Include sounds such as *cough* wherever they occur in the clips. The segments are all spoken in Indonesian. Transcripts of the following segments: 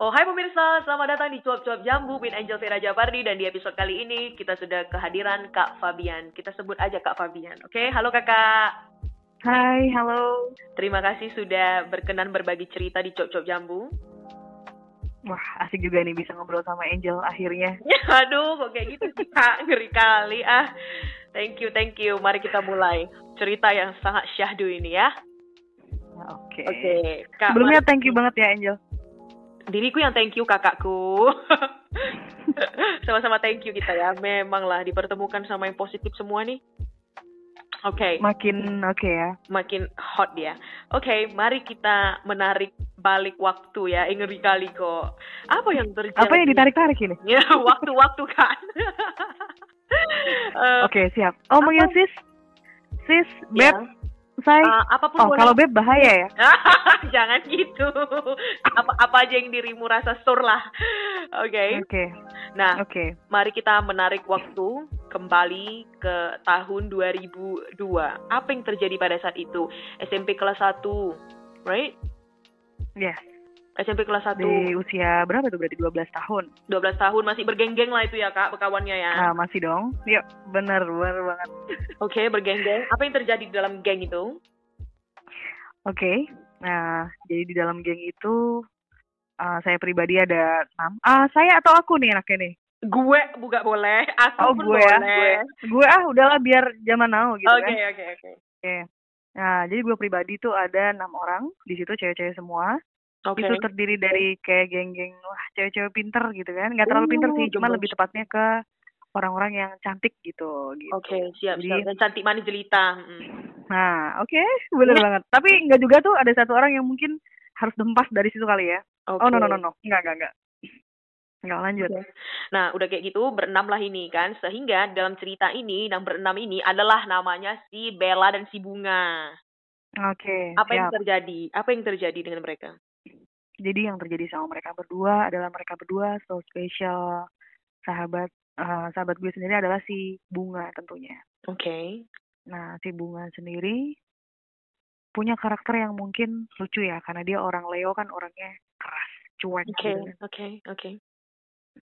Oh hai pemirsa, selamat datang di Cuap-Cuap Jambu with Angel Vera Jabardi dan di episode kali ini kita sudah kehadiran Kak Fabian. Kita sebut aja Kak Fabian, oke? Halo kakak. Hai, halo. Terima kasih sudah berkenan berbagi cerita di Cuap-Cuap Jambu. Wah, asik juga nih bisa ngobrol sama Angel akhirnya. *laughs* Aduh, kok kayak gitu sih kak, ngeri kali ah. Thank you, thank you. Mari kita mulai cerita yang sangat syahdu ini ya. Oke. Oke, Kak. Sebelumnya thank you banget ya Angel. Diriku yang thank you kakakku. *laughs* Sama-sama thank you kita ya. Memanglah dipertemukan sama yang positif semua nih. Oke, Makin oke ya. makin hot dia. Oke, mari kita menarik balik waktu ya. Eh, ngeri kali kok. Apa yang terjadi? Apa yang ditarik-tarik ini? *laughs* Ya, waktu-waktu kan. Eh, Oke, siap. Oh, Apa? sis. Sis, ya. Beb, say. Eh, apa pun oh, boleh. kalau Beb bahaya ya. *laughs* Jangan gitu. apa apa aja yang dirimu rasa sur lah. Oke. Oke, Nah, oke. mari kita menarik waktu kembali ke tahun 2002. Apa yang terjadi pada saat itu? SMP kelas 1, right? Yes. SMP kelas 1, Di usia berapa tuh berarti 12 tahun? 12 tahun masih bergenggeng lah itu ya kak, berkawannya ya. Ah, masih dong. Yuk, bener, bener banget. *laughs* Oke, bergenggeng. Apa yang terjadi di dalam geng itu? Oke. Nah, jadi di dalam geng itu ah, saya pribadi ada enam. Ah, saya atau aku nih enaknya nih? Gue buka boleh, aku Oh, pun gue ya, boleh. Gue ah udahlah biar zaman now gitu Oke, kan. oke, oke. Oke. Nah, jadi gue pribadi tuh ada enam orang di situ cewek-cewek semua. Oke. Itu terdiri dari kayak geng-geng wah cewek-cewek pinter gitu kan. Nggak terlalu pinter Oh, sih, cuma gemes. lebih tepatnya ke orang-orang yang cantik gitu. gitu. Oke, siap, Jadi- siap. Dan cantik manis jelita. Mm. Nah, oke, bener Iya. banget. Tapi nggak juga tuh ada satu orang yang mungkin harus dempas dari situ kali ya. Oke. Oh, no, no, no, no. Nggak, nggak, nggak. Nggak lanjut. Nah, udah kayak gitu, berenam lah ini kan. Sehingga dalam cerita ini, yang berenam ini adalah namanya si Bella dan si Bunga. Oke, Apa yang siap. terjadi? Apa yang terjadi dengan mereka? Jadi yang terjadi sama mereka berdua adalah mereka berdua so special. Sahabat eh, sahabat gue sendiri adalah si Bunga tentunya. Oke. Nah, si Bunga sendiri punya karakter yang mungkin lucu ya, karena dia orang Leo kan orangnya keras, cuek Oke, gitu kan. oke, oke.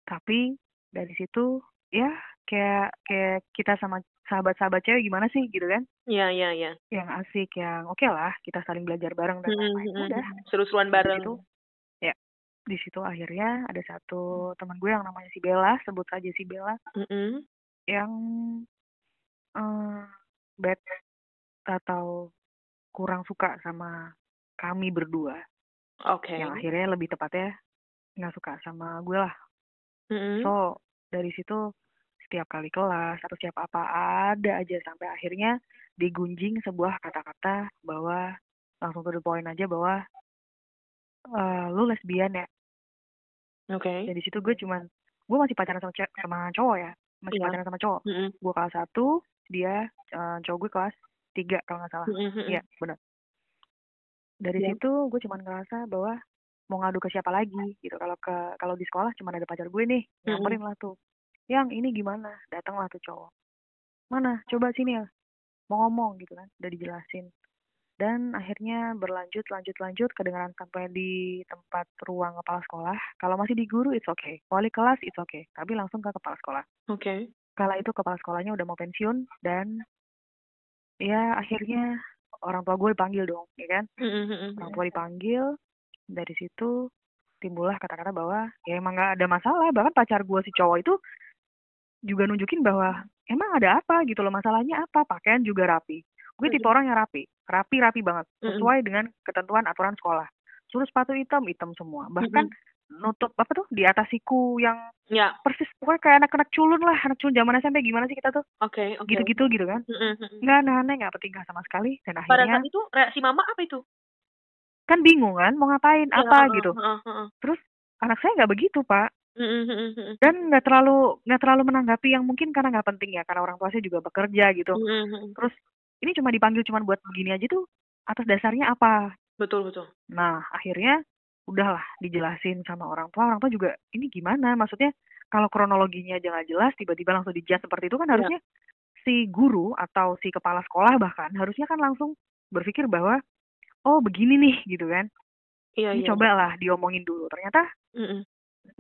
Tapi dari situ ya kayak kayak kita sama sahabat-sahabat cewek gimana sih gitu kan? Iya, iya, iya. Yang asik, yang oke lah, kita saling belajar bareng dan lain-lain. Mhm, Udah. Seru-seruan bareng. situ, ya, di situ akhirnya ada satu teman gue yang namanya si Bella, sebut saja si Bella, Mm-mm. yang eh bad atau kurang suka sama kami berdua. Oke. Yang akhirnya lebih tepatnya nggak suka sama gue lah. Mm-mm. So, dari situ setiap kali kelas atau setiap apa ada aja sampai akhirnya digunjing sebuah kata-kata bahwa langsung to the point aja bahwa eh lu lesbian ya. Oke. Dan di situ gue cuman gue masih pacaran sama ce- sama cowok ya. Masih Iya. pacaran sama cowok. Mm-mm. Gue kelas satu, dia eh, cowok gue kelas tiga kalau nggak salah. Iya, benar. Dari Iya. situ gue cuman ngerasa bahwa mau ngadu ke siapa lagi gitu. Kalau ke kalau di sekolah cuman ada pacar gue nih, nyamperin lah tuh. Yang ini gimana? Datanglah tuh cowok. Mana? Coba sini ya. Mau ngomong gitu kan. Udah dijelasin. Dan akhirnya berlanjut, lanjut, lanjut. Kedengaran sampai di tempat ruang kepala sekolah. Kalau masih di guru, it's okay. Wali kelas, it's okay. Tapi langsung ke kepala sekolah. Oke. Kala itu kepala sekolahnya udah mau pensiun. Dan ya akhirnya orang tua gue dipanggil dong, ya kan? Orang tua dipanggil dari situ timbullah kata-kata bahwa ya emang nggak ada masalah bahkan pacar gue si cowok itu juga nunjukin bahwa emang ada apa gitu loh masalahnya apa pakaian juga rapi gue tipe orang yang rapi rapi rapi banget sesuai dengan ketentuan aturan sekolah. Suruh sepatu hitam hitam semua. Bahkan nutup apa tuh di atas siku yang Ya, persis pokoknya kayak anak-anak culun lah anak culun zaman SMP gimana sih kita tuh? Oke, oke. gitu-gitu gitu kan? Mm-mm. nggak aneh-aneh nggak penting sama sekali. Dan Pada akhirnya saat itu reaksi mama apa itu? kan bingung kan mau ngapain Ya, apa heeh, gitu. heeh, heeh. terus anak saya nggak begitu pak. Dan nggak terlalu nggak terlalu menanggapi yang mungkin karena nggak penting ya karena orang tua saya juga bekerja gitu. Terus ini cuma dipanggil cuma buat begini aja tuh atas dasarnya apa Betul, betul. nah akhirnya udahlah dijelasin sama orang tua orang tua juga ini gimana maksudnya kalau kronologinya aja nggak jelas tiba-tiba langsung dijudge seperti itu kan harusnya si guru atau si kepala sekolah bahkan harusnya kan langsung berpikir bahwa oh begini nih gitu kan Iya, Ini iya. cobalah diomongin dulu. Ternyata Mm-mm.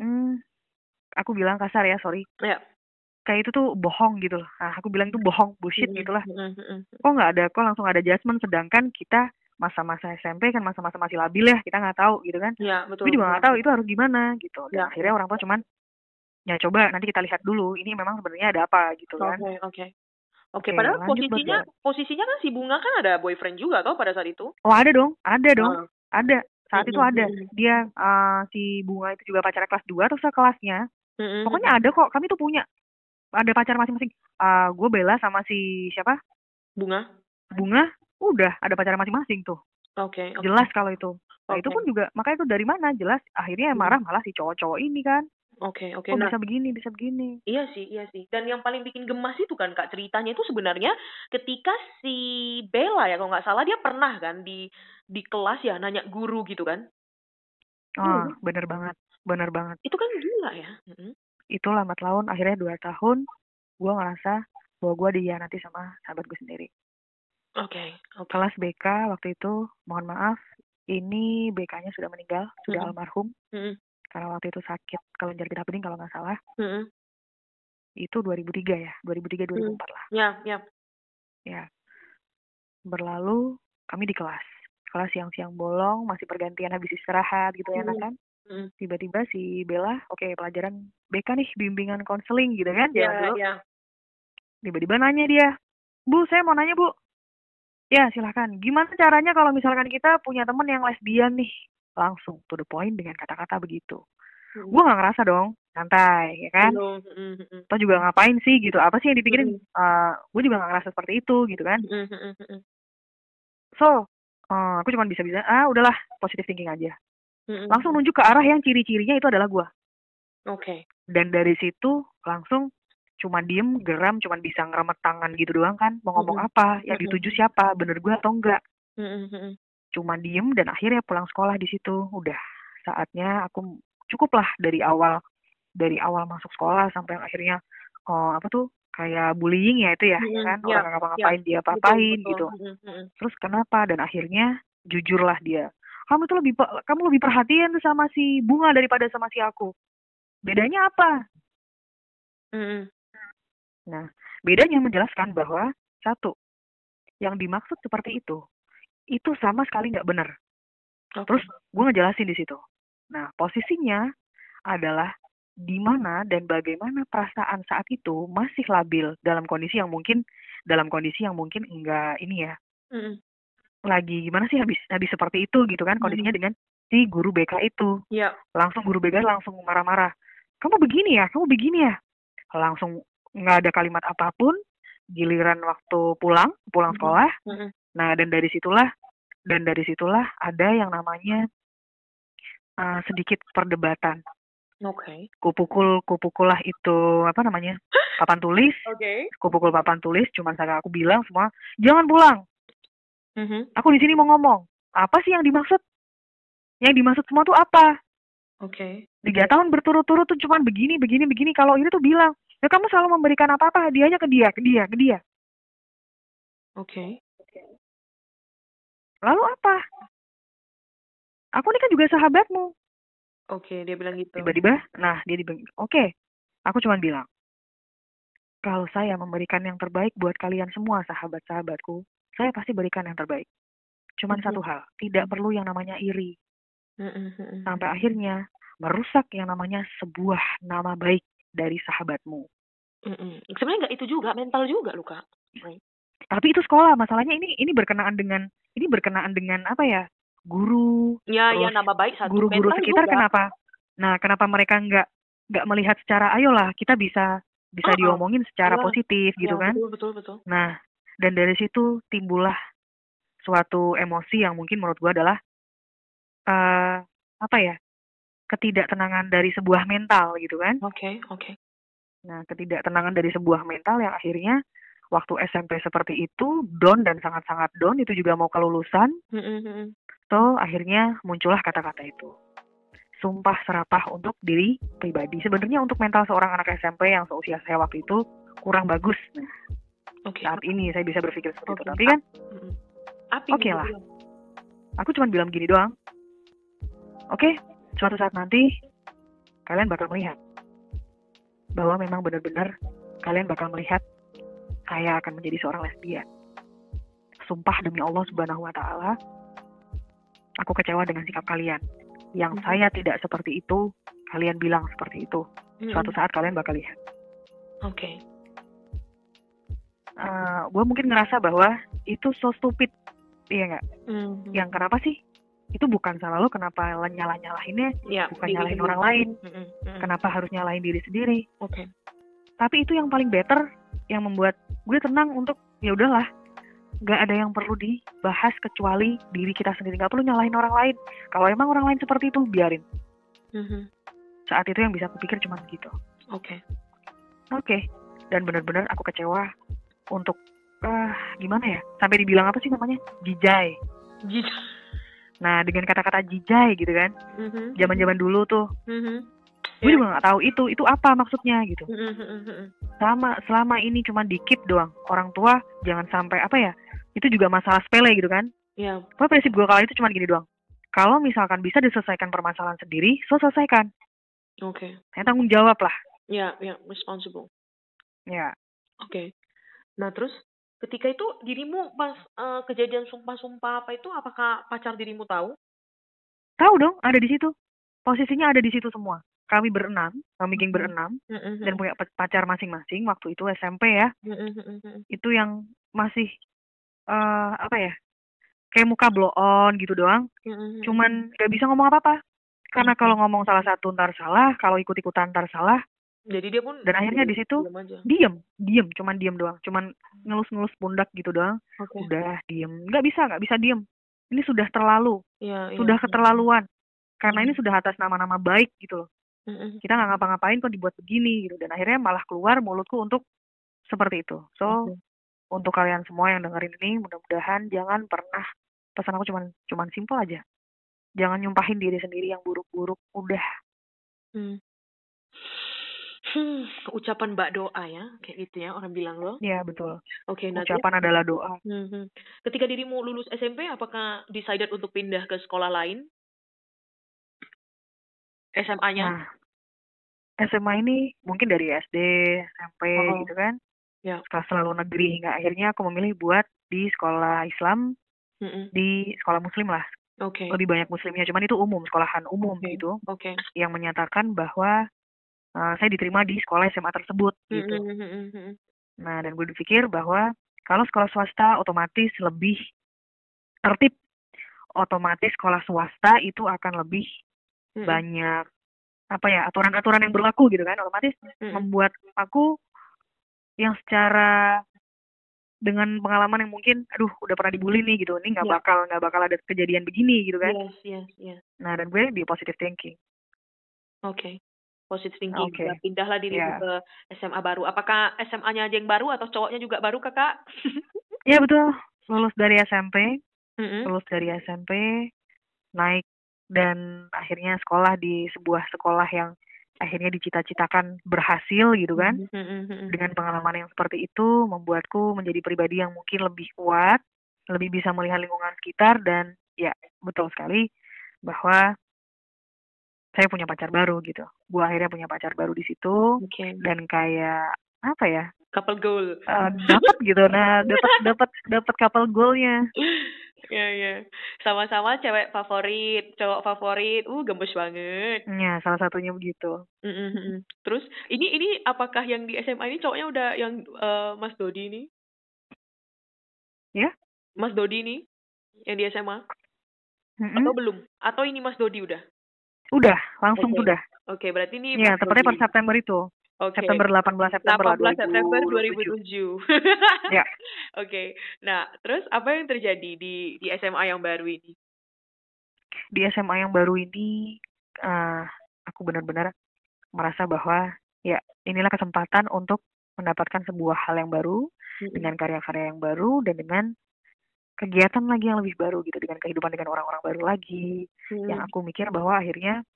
hmm, aku bilang kasar ya, sorry. Iya. Kayak itu tuh bohong gitu loh. Nah, aku bilang itu bohong, bullshit gitu lah. Kok nggak ada, kok langsung ada judgement. Sedangkan kita masa-masa SMP kan masa-masa masih labil ya, kita nggak tahu gitu kan. Iya, betul. Gue juga nggak betul. tahu itu harus gimana gitu. Dan Ya. akhirnya orang tua cuman, ya coba nanti kita lihat dulu. Ini memang sebenarnya ada apa gitu kan. Oke, oke. Oke, padahal lanjut, posisinya posisinya kan si Bunga kan ada boyfriend juga tau pada saat itu. Oh ada dong, ada dong, Ah, ada. Saat itu Mm-mm, ada. Dia eh, si Bunga itu juga pacarnya kelas 2 atau sekelasnya. mm-mm, Pokoknya ada kok, kami tuh punya. Ada pacar masing-masing. Ah, gue Bella sama si siapa? Bunga. Bunga, udah ada pacar masing-masing tuh. Oke, oke. Jelas kalau itu. Nah itu Oke. pun juga, makanya itu dari mana? Jelas akhirnya yang Hmm. marah malah si cowok-cowok ini kan. Oke, oke. Kok Nah, bisa begini, bisa begini. Iya sih, iya sih. Dan yang paling bikin gemas itu kan kak ceritanya itu sebenarnya ketika si Bella ya kalau nggak salah dia pernah kan di di kelas ya nanya guru gitu kan. Ah, Hmm. bener banget, bener banget. Itu kan gila ya. Mm-mm. Itu lambat laun akhirnya dua tahun, gue ngerasa bahwa gue dihianati sama sahabat gue sendiri. Oke, oke. Kelas BK waktu itu, mohon maaf, ini BK-nya sudah meninggal, sudah Mm-mm. almarhum. Mm-mm. Karena waktu itu sakit kelenjar getah bening kalau nggak salah. Mm-mm. Itu 2003 ya, 2003-2004 lah. Ya, ya. Ya. Berlalu, kami di kelas. Kelas siang-siang bolong, masih pergantian habis istirahat gitu ya, Mm. kan. Mm. Tiba-tiba si Bella, oke pelajaran BK nih, bimbingan konseling gitu kan, Ya, dulu. Tiba-tiba nanya dia, Bu, saya mau nanya Bu. Ya, silahkan. Gimana caranya kalau misalkan kita punya temen yang lesbian nih? Langsung, to the point dengan kata-kata begitu. Mm. Gue nggak ngerasa dong, santai, ya kan? Belum. Mm, mm, mm. Atau juga ngapain sih gitu, apa sih yang dipikirin? Mm. Eh, gue juga nggak ngerasa seperti itu gitu kan. Mm, mm, mm, mm. So, eh, aku cuma bisa bisa, ah udahlah, positive thinking aja. Mm, mm. Langsung nunjuk ke arah yang ciri-cirinya itu adalah gue. Oke. Dan dari situ langsung cuma diem, geram, cuma bisa ngeremet tangan gitu doang kan. Mau ngomong Mm-mm. apa, yang dituju siapa, bener gue atau enggak. Mm, mm, mm, mm. Cuma diem dan akhirnya pulang sekolah di situ. Udah, saatnya aku cukup lah dari awal. Dari awal masuk sekolah sampai yang akhirnya, oh, apa tuh, kayak bullying ya itu ya, Mm-mm. kan. Orang ngapa-ngapain dia Betul, apa-apain gitu. Mm, mm, mm. Terus kenapa? Dan akhirnya jujurlah dia. Kamu tuh lebih kamu lebih perhatian tuh sama si Bunga daripada sama si aku. Bedanya apa? Mm, mm. Nah, bedanya menjelaskan bahwa satu, yang dimaksud seperti itu, itu sama sekali nggak benar. Oke. Terus gue ngejelasin di situ. Nah, posisinya adalah di mana dan bagaimana perasaan saat itu masih labil dalam kondisi yang mungkin dalam kondisi yang mungkin enggak ini ya Mm. Lagi gimana sih habis habis seperti itu gitu kan kondisinya dengan si guru BK itu Ya. langsung guru BK langsung marah-marah kamu begini ya kamu begini ya langsung nggak ada kalimat apa pun giliran waktu pulang pulang Mhm. sekolah Mm, mm. nah dan dari situlah dan dari situlah ada yang namanya uh, sedikit perdebatan Oke. kupukul kupukul lah itu apa namanya *gasps* papan tulis Oke. kupukul papan tulis cuman saya aku bilang semua jangan pulang Mhm. aku di sini mau ngomong apa sih yang dimaksud yang dimaksud semua tuh apa Oke. tiga tahun berturut-turut tuh cuman begini begini begini kalau ini tuh bilang ya kamu selalu memberikan apa apa hadiahnya ke dia ke dia ke dia Oke. lalu apa aku ini kan juga sahabatmu Oke, dia bilang gitu. tiba-tiba nah dia dibilang oke aku cuman bilang kalau saya memberikan yang terbaik buat kalian semua sahabat-sahabatku saya pasti berikan yang terbaik cuman satu hal tidak perlu yang namanya iri sampai akhirnya merusak yang namanya sebuah nama baik dari sahabatmu. Sebenarnya nggak itu juga, mental juga lu kak. Tapi itu sekolah, masalahnya ini ini berkenaan dengan ini berkenaan dengan apa ya? Guru, Ya, ya nama baik satu. guru-guru sekitar juga. kenapa? Nah, kenapa mereka nggak nggak melihat secara ayolah kita bisa bisa Oh, diomongin secara Ya, positif gitu Ya, kan? Betul, betul, betul. Nah, dan dari situ timbullah suatu emosi yang mungkin menurut gua adalah eh apa ya? ketidaktenangan dari sebuah mental gitu kan? Oke, oke. Nah, ketidaktenangan dari sebuah mental yang akhirnya waktu SMP seperti itu down dan sangat-sangat down itu juga mau kelulusan, Mm, mm, mm, mm. so akhirnya muncullah kata-kata itu. Sumpah serapah untuk diri pribadi. Sebenarnya untuk mental seorang anak SMP yang seusia saya waktu itu kurang bagus. Nah, Oke. saat ini saya bisa berpikir seperti itu. Oke. Tapi kan Oke nih, lah. bilang. aku cuma bilang gini doang. Oke, suatu saat nanti kalian bakal melihat bahwa memang benar-benar kalian bakal melihat saya akan menjadi seorang lesbian. Sumpah demi Allah Subhanahu wa taala, aku kecewa dengan sikap kalian. Yang Mhm. saya tidak seperti itu, kalian bilang seperti itu. Mm-mm. Suatu saat kalian bakal lihat. Oke. Gue mungkin ngerasa bahwa itu so stupid, iya nggak? Mhm. Yang kenapa sih? Itu bukan salah lo, kenapa nyalah nyalahinnya? Ya, Bukan diri nyalahin sendiri. orang lain. Mm-mm. Mm-mm. Kenapa harus nyalahin diri sendiri? Oke. Tapi itu yang paling better, yang membuat gue tenang untuk ya udahlah, nggak ada yang perlu dibahas kecuali diri kita sendiri. Nggak perlu nyalahin orang lain. Kalau emang orang lain seperti itu, biarin. Mhm. Saat itu yang bisa aku pikir cuma gitu. Oke. Oke. Dan benar-benar aku kecewa untuk ah gimana ya? Sampai dibilang apa sih namanya? Jijai. Nah, dengan kata-kata jijai gitu kan. Mhm. Zaman-zaman dulu tuh, Mhm. gue Iya. juga nggak tahu itu itu apa maksudnya gitu. Mhm, mhm, mhm. Sama selama ini cuma dikit doang. Orang tua jangan sampai apa ya? Itu juga masalah sepele gitu kan. Ya. Pokoknya prinsip gue kala itu cuma gini doang. Kalau misalkan bisa diselesaikan permasalahan sendiri, so selesaikan. Oke. Saya tanggung jawab lah. Ya, ya, responsible. Ya. Oke. Nah, terus ketika itu dirimu pas eh, kejadian sumpah-sumpah apa itu apakah pacar dirimu tahu? Tahu dong, ada di situ. Posisinya ada di situ semua. Kami berenam, kami geng berenam, Mhm, dan punya pa- pacar masing-masing waktu itu SMP ya. mhm, mhm. Itu yang masih eh apa ya? Kayak muka blow on gitu doang. Mhm, Cuman gak bisa ngomong apa-apa. Karena kalau ngomong salah satu ntar salah, kalau ikut-ikutan ntar salah, Jadi dia pun dan akhirnya di situ diem, diem, cuman diem doang, cuman ngelus-ngelus pundak gitu doang. Oke. Udah diem, nggak bisa, nggak bisa diem. Ini sudah terlalu, iya. sudah keterlaluan. Karena Mhm. ini sudah atas nama-nama baik gitu loh. Mhm. Kita nggak ngapa-ngapain kok dibuat begini gitu. Dan akhirnya malah keluar mulutku untuk seperti itu. So, Oke. untuk kalian semua yang dengerin ini, mudah-mudahan jangan pernah pesan aku cuman cuman simpel aja. Jangan nyumpahin diri sendiri yang buruk-buruk. Udah. Hmm. Hmm, ucapan mbak doa ya, kayak gitu ya orang bilang loh. Ya, betul. Oke, nah terus, Ucapan adalah doa. Mhm. ketika dirimu lulus SMP, apakah decided untuk pindah ke sekolah lain? SMA-nya? Nah, SMA ini mungkin dari SD, SMP Oh. gitu kan. Ya. Setelah selalu negeri hingga akhirnya aku memilih buat di sekolah Islam, Mhm. di sekolah muslim lah. Oke, Lebih banyak muslimnya, cuman itu umum, sekolahan umum Oke. gitu. oke. Yang menyatakan bahwa uh, saya diterima di sekolah SMA tersebut gitu. Mhm, mhm, mhm. Nah, dan gue berpikir bahwa kalau sekolah swasta otomatis lebih tertib. Otomatis sekolah swasta itu akan lebih Mhm, banyak apa ya aturan-aturan yang berlaku gitu kan otomatis mhm. membuat aku yang secara dengan pengalaman yang mungkin aduh udah pernah dibully nih gitu ini nggak Iya. bakal nggak bakal ada kejadian begini gitu kan Yes, yes, yes. nah dan gue di positive thinking Oke. Positive thinking. Oke. Nah, Pindahlah dirimu Iya. ke SMA baru. Apakah SMA-nya aja yang baru atau cowoknya juga baru, Kakak? *laughs* ya betul lulus dari SMP Mhm. lulus dari SMP naik dan akhirnya sekolah di sebuah sekolah yang akhirnya dicita-citakan berhasil gitu kan Mhm, mhm, mhm. dengan pengalaman yang seperti itu membuatku menjadi pribadi yang mungkin lebih kuat, lebih bisa melihat lingkungan sekitar dan ya betul sekali bahwa saya punya pacar baru gitu. Gue akhirnya punya pacar baru di situ Oke. dan kayak apa ya Couple goal. eh, dapat gitu. Nah dapat *laughs* dapat dapat couple goalnya. Ya, ya. Sama-sama cewek favorit, cowok favorit. Uh, gemes banget. Ya salah satunya begitu. Mhm, mhm. Terus, ini ini apakah yang di SMA ini cowoknya udah yang eh, Mas Dodi ini? Ya? Mas Dodi ini yang di SMA Mm-mm. atau belum? Atau ini Mas Dodi udah? Udah langsung Oke. sudah. Oke, berarti ini Ya tepatnya per Dodi. September itu. Oke. September 18 September lah 18 September 2007. 2007. Ya. *laughs* Oke. Nah, terus apa yang terjadi di di SMA yang baru ini? di SMA yang baru ini eh aku benar-benar merasa bahwa ya inilah kesempatan untuk mendapatkan sebuah hal yang baru dengan karya-karya yang baru dan dengan kegiatan lagi yang lebih baru gitu dengan kehidupan dengan orang-orang baru lagi. Hmm. yang aku mikir bahwa akhirnya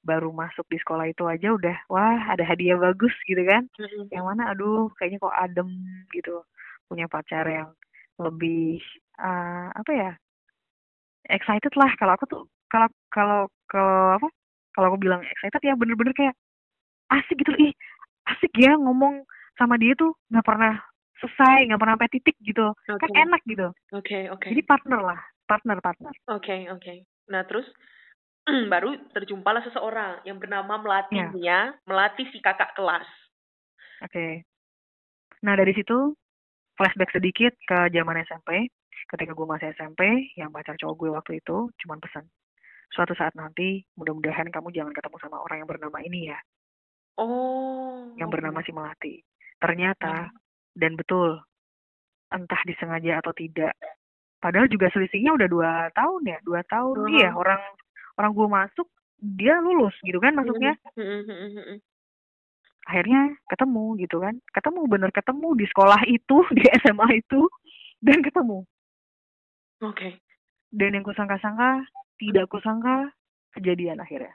baru masuk di sekolah itu aja udah wah ada hadiah bagus gitu kan. Mm-mm. yang mana aduh kayaknya kok adem gitu. Punya pacar yang lebih eh, apa ya excited lah. Kalau aku tuh kalau kalau kalau apa kalau aku bilang excited ya bener-bener kayak asik gitu. Ih asik ya ngomong sama dia tuh. Nggak pernah selesai nggak pernah sampai titik gitu Oke. kan enak gitu Oke, oke. jadi partner lah partner partner Oke, oke. Nah, terus *clears throat* baru terjumpalah seseorang yang bernama melatihnya, melatih si kakak kelas. Oke. Nah dari situ flashback sedikit ke zaman SMP. Ketika gue masih SMP, yang pacar cowok gue waktu itu cuman pesan, suatu saat nanti mudah-mudahan kamu jangan ketemu sama orang yang bernama ini ya, Oh. yang bernama si Melati. Ternyata dan betul, entah disengaja atau tidak. Padahal juga selisihnya udah dua tahun ya, dua tahun. Mhm. Iya orang orang gue masuk, dia lulus gitu kan masuknya. Mm, mm, mm, mm, mm. akhirnya ketemu gitu kan ketemu bener ketemu di sekolah itu *laughs* di SMA itu dan ketemu Oke. dan yang kusangka-sangka tidak kusangka kejadian akhirnya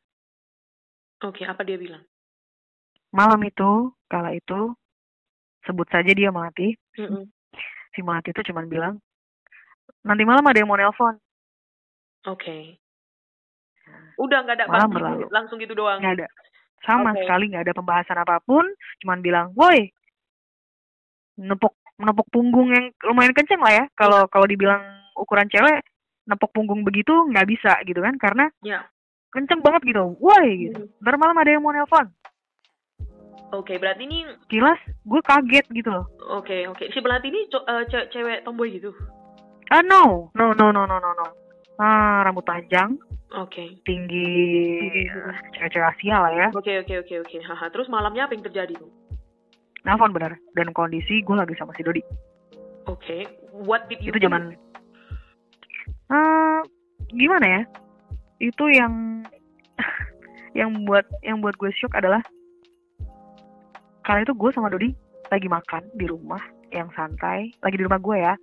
Oke, apa dia bilang? malam itu kala itu sebut saja dia melati Mm-mm. si melati itu cuman bilang nanti malam ada yang mau nelpon Oke. Udah nggak ada Malam berlalu. langsung gitu doang. nggak ada sama Oke. sekali nggak ada pembahasan apa pun cuman bilang woi nepuk nepuk punggung yang lumayan kenceng lah ya kalau kalau dibilang ukuran cewek nepuk punggung begitu nggak bisa gitu kan karena Ya. kenceng banget gitu woi gitu Mhm. ntar malam ada yang mau nelpon Oke, berarti ini kilas gue kaget gitu loh oke, oke. Si pelatih ini eh, ce- cewek tomboy gitu. ah no no no no no no no ah rambut panjang Oke. tinggi Mhm. eh, cewek-cewek Asia lah ya Oke, oke, oke, oke. Haha. Terus malamnya apa yang terjadi tuh? nelpon bener dan kondisi gue lagi sama si Dodi Oke. What did you itu zaman eh gimana ya itu yang *laughs* yang buat yang buat gue shock adalah kali itu gue sama Dodi lagi makan di rumah yang santai lagi di rumah gue ya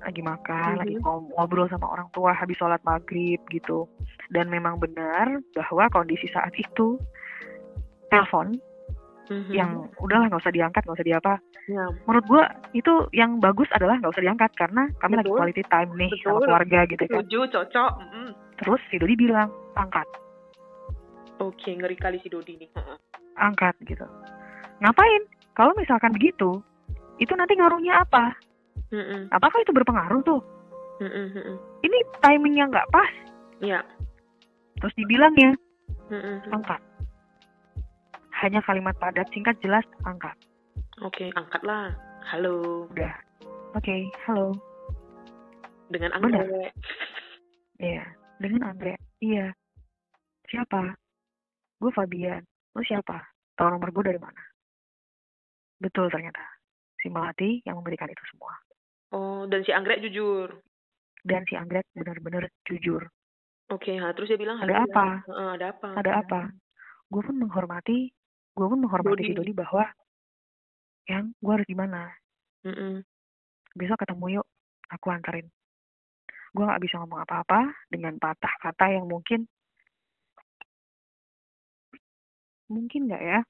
lagi makan Mhm. lagi ngobrol sama orang tua habis sholat maghrib gitu dan memang benar bahwa kondisi saat itu telepon Mhm. yang udahlah nggak usah diangkat nggak usah diapa Ya. menurut gue itu yang bagus adalah nggak usah diangkat karena kami lagi Betul. quality time nih sama Betul. keluarga gitu kan Setuju, cocok. Mm-mm. terus si Dodi bilang angkat Oke, ngeri kali si Dodi nih. Angkat gitu ngapain? Kalau misalkan begitu itu nanti ngaruhnya apa? Mm-mm. apakah itu berpengaruh tuh? Mm-mm, ini timingnya nggak pas. Ya. terus dibilangnya Mm-mm, mm. angkat. Hanya kalimat padat singkat jelas angkat. Oke, angkatlah. Halo. udah. Oke halo. Dengan anggrek. iya dengan Andre. Iya. Siapa? Gue Fabian. Lu siapa? Tahu nomor gue dari mana betul ternyata si Melati yang memberikan itu semua Oh, dan si anggrek jujur. dan si Anggrek benar-benar jujur Oke, ha, terus dia bilang Ada "Halo, apa? ya." Heeh, ada apa? ada apa gue pun menghormati gue pun menghormati si Dodi. Dodi bahwa yang gue harus gimana Mm-mm. besok ketemu yuk aku antarin gue nggak bisa ngomong apa-apa dengan patah kata yang mungkin mungkin nggak ya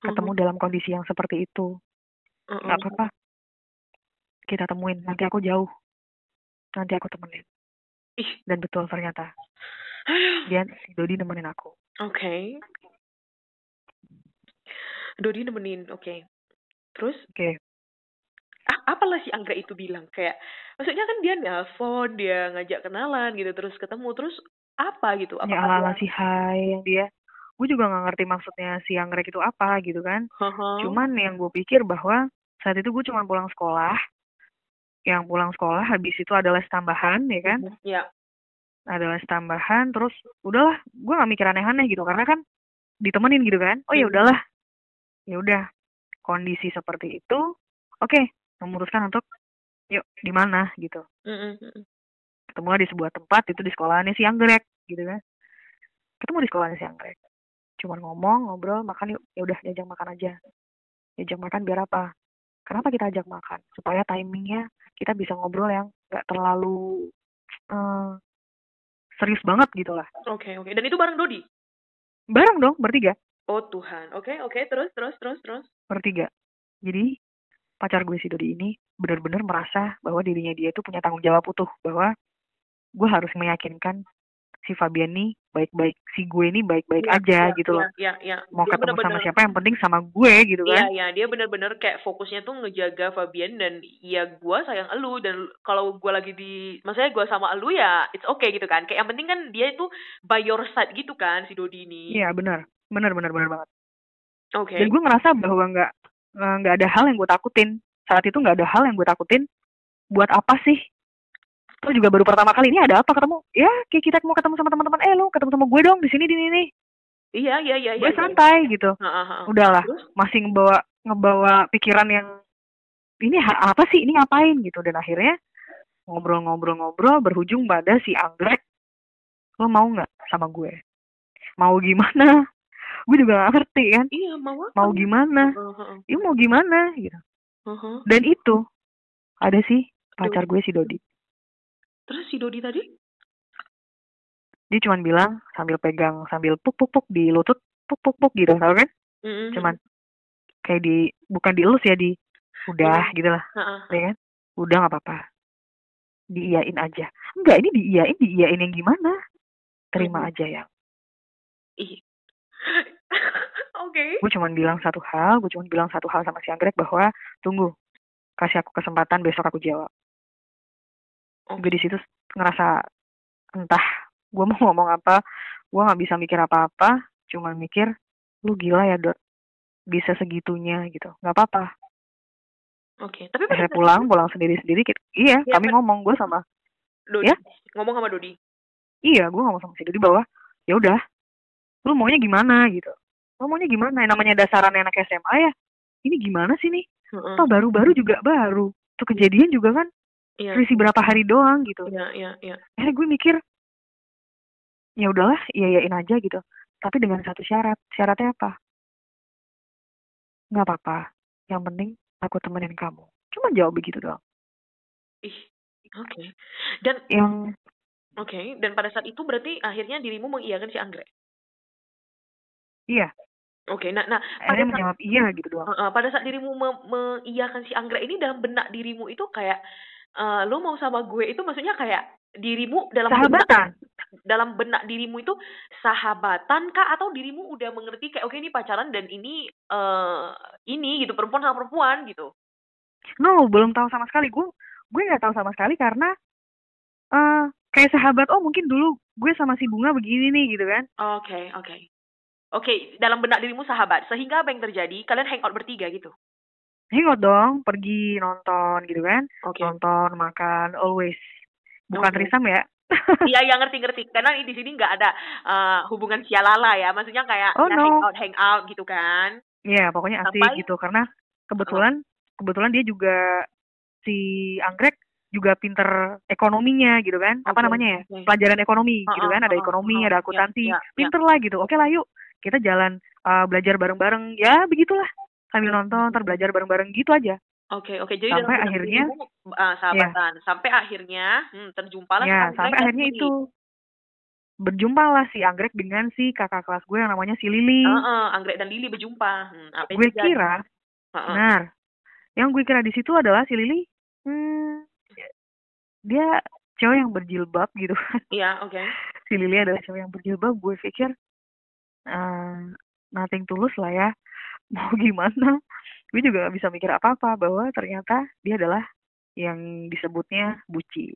ketemu dalam kondisi yang seperti itu Mm-mm. nggak apa-apa kita temuin nanti aku jauh nanti aku temenin Ih. dan betul ternyata *sighs* dia si Dodi nemenin aku Oke. Dodi nemenin, oke. Terus, oke ah, apalah si anggrek itu bilang? Kayak, maksudnya kan dia nelpon, dia ngajak kenalan gitu, terus ketemu, terus apa gitu? ya Apakah ala-ala dia- si Hai yang dia gue juga nggak ngerti maksudnya si Anggrek itu apa gitu kan. Haha. cuman yang gue pikir bahwa saat itu gue cuma pulang sekolah. Yang pulang sekolah habis itu ada les tambahan ya kan? Ya. ada les tambahan terus udahlah gue nggak mikir aneh-aneh gitu. Karena kan ditemenin gitu kan oh ya Hmm. udahlah. Ya udah kondisi seperti itu oke memutuskan untuk yuk di mana? Gitu. Mm-mm. ketemu di sebuah tempat itu di sekolahannya si Anggrek gitu kan. Ketemu di sekolahnya si Anggrek cuman ngomong ngobrol makan yuk ya udah diajak makan aja diajak makan biar apa kenapa kita ajak makan supaya timingnya kita bisa ngobrol yang nggak terlalu eh, serius banget gitu lah Oke, oke. Dan itu bareng Dodi? bareng dong bertiga Oh Tuhan. Oke, oke. Terus, terus, terus, terus. bertiga jadi pacar gue si Dodi ini benar-benar merasa bahwa dirinya dia itu punya tanggung jawab utuh bahwa gue harus meyakinkan si Fabian nih baik-baik si gue ini baik-baik Iya, aja iya, gitu loh Iya, iya, iya. mau Dia ketemu sama bener-bener- siapa yang penting sama gue gitu Iya, kan iya, dia bener-bener kayak fokusnya tuh ngejaga Fabian dan ya gua sayang elu dan kalau gua lagi di, maksudnya gua sama elu ya it's okay gitu kan. Kayak yang penting kan dia itu by your side gitu kan si Dodi ini. iya benar benar benar benar banget Oke. dan gue ngerasa bahwa nggak nggak ada hal yang gue takutin saat itu nggak ada hal yang gue takutin buat apa sih terus juga baru pertama kali ini ada apa ketemu ya kayak kita mau ketemu sama teman-teman eh lu ketemu sama gue dong di sini di sini Iya, iya, iya, iya. gue iya. santai gitu Ha, ha, ha. udahlah Terus? masih ngebawa ngebawa pikiran yang ini apa sih ini ngapain gitu dan akhirnya ngobrol-ngobrol-ngobrol berujung pada si anggrek lo mau nggak sama gue mau gimana gue juga gak ngerti kan Iya, mau apa? mau gimana ha, ha. ini mau gimana gitu Ha, ha. dan itu ada sih pacar gue si Dodi Terus si Dodi tadi? dia cuma bilang sambil pegang sambil puk puk puk di lutut puk puk puk gitu tau kan Mm-mm. cuman kayak di bukan dielus ya di udah gitu lah ha. ya kan udah nggak apa-apa diiyain aja enggak ini diiyain diiyain yang gimana terima Mhm. aja ya Ih. *laughs* Oke. gue cuma bilang satu hal gue cuma bilang satu hal sama si anggrek bahwa tunggu kasih aku kesempatan besok aku jawab. Gue di situ ngerasa entah gue mau *laughs* ngomong apa gue nggak bisa mikir apa-apa cuma mikir lu gila ya dot bisa segitunya gitu nggak apa-apa Oke. Tapi pada saya pulang pulang sendiri-sendiri gitu. iya Iya, kami ngomong gue sama Dodi Ya? ngomong sama Dodi. iya gue ngomong sama si Dodi bahwa ya udah lu maunya gimana gitu lu maunya gimana yang namanya dasaran anak SMA ya ini gimana sih nih Heeh. Toh baru-baru juga baru tuh kejadian juga kan Iya. selisih berapa hari doang gitu Iya, iya, iya. akhirnya gue mikir ya udahlah iya iyain aja gitu tapi dengan satu syarat syaratnya apa nggak apa-apa yang penting aku temenin kamu cuma jawab begitu doang Ih. Oke. Dan yang oke, dan pada saat itu berarti akhirnya dirimu mengiyakan si anggrek. iya Oke, nah nah pada saat menjawab iya gitu doang Uh, uh, pada saat dirimu me- mengiyakan si anggrek ini dalam benak dirimu itu kayak uh, lo mau sama gue itu maksudnya kayak dirimu dalam benak sahabatan? dalam benak dirimu itu sahabatan kah? Atau dirimu udah mengerti kayak oke ini pacaran dan ini eh ini gitu perempuan sama perempuan gitu? No belum tahu sama sekali. Gue gue nggak tahu sama sekali karena eh kayak sahabat oh mungkin dulu gue sama si bunga begini nih gitu kan. Oke oke. Oke dalam benak dirimu sahabat. Sehingga apa yang terjadi? Kalian hangout bertiga gitu hangout dong pergi nonton gitu kan oke nonton makan always bukan Oke. trisam ya *laughs* Iya, yang ngerti-ngerti. Karena di sini nggak ada uh, hubungan sialala ya. Maksudnya kayak Oh, ya, no. hangout, hangout gitu kan. Iya, pokoknya asik Sampai- gitu karena kebetulan kebetulan dia juga si anggrek juga pinter ekonominya gitu kan. Apa Oke, namanya ya? oke. Pelajaran ekonomi Oh, gitu oh, kan, ada oh, ekonomi, oh, ada ya, akuntansi. ya, ya. Pinter lah gitu. Oke lah yuk, kita jalan uh, belajar bareng-bareng. Ya, begitulah. Sambil nonton, ntar belajar bareng-bareng gitu aja. Oke, oke. Jadi Sampai akhirnya- uh, sahabatan. Sampai akhirnya hmm, terjumpalah si Ya, anggrek sampai akhirnya itu berjumpa lah si anggrek dengan si kakak kelas gue yang namanya si Lili. Heeh, anggrek dan Lili berjumpa. Hmm, apa gue kira Heeh. Benar. Yang gue kira di situ adalah si Lili, hmm, dia cewek yang berjilbab gitu kan. Iya, oke. Si Lili adalah cewek yang berjilbab. Gue pikir, eh, nothing tulus lah ya. Mau gimana? Gue juga gak bisa mikir apa-apa bahwa ternyata dia adalah yang disebutnya buci.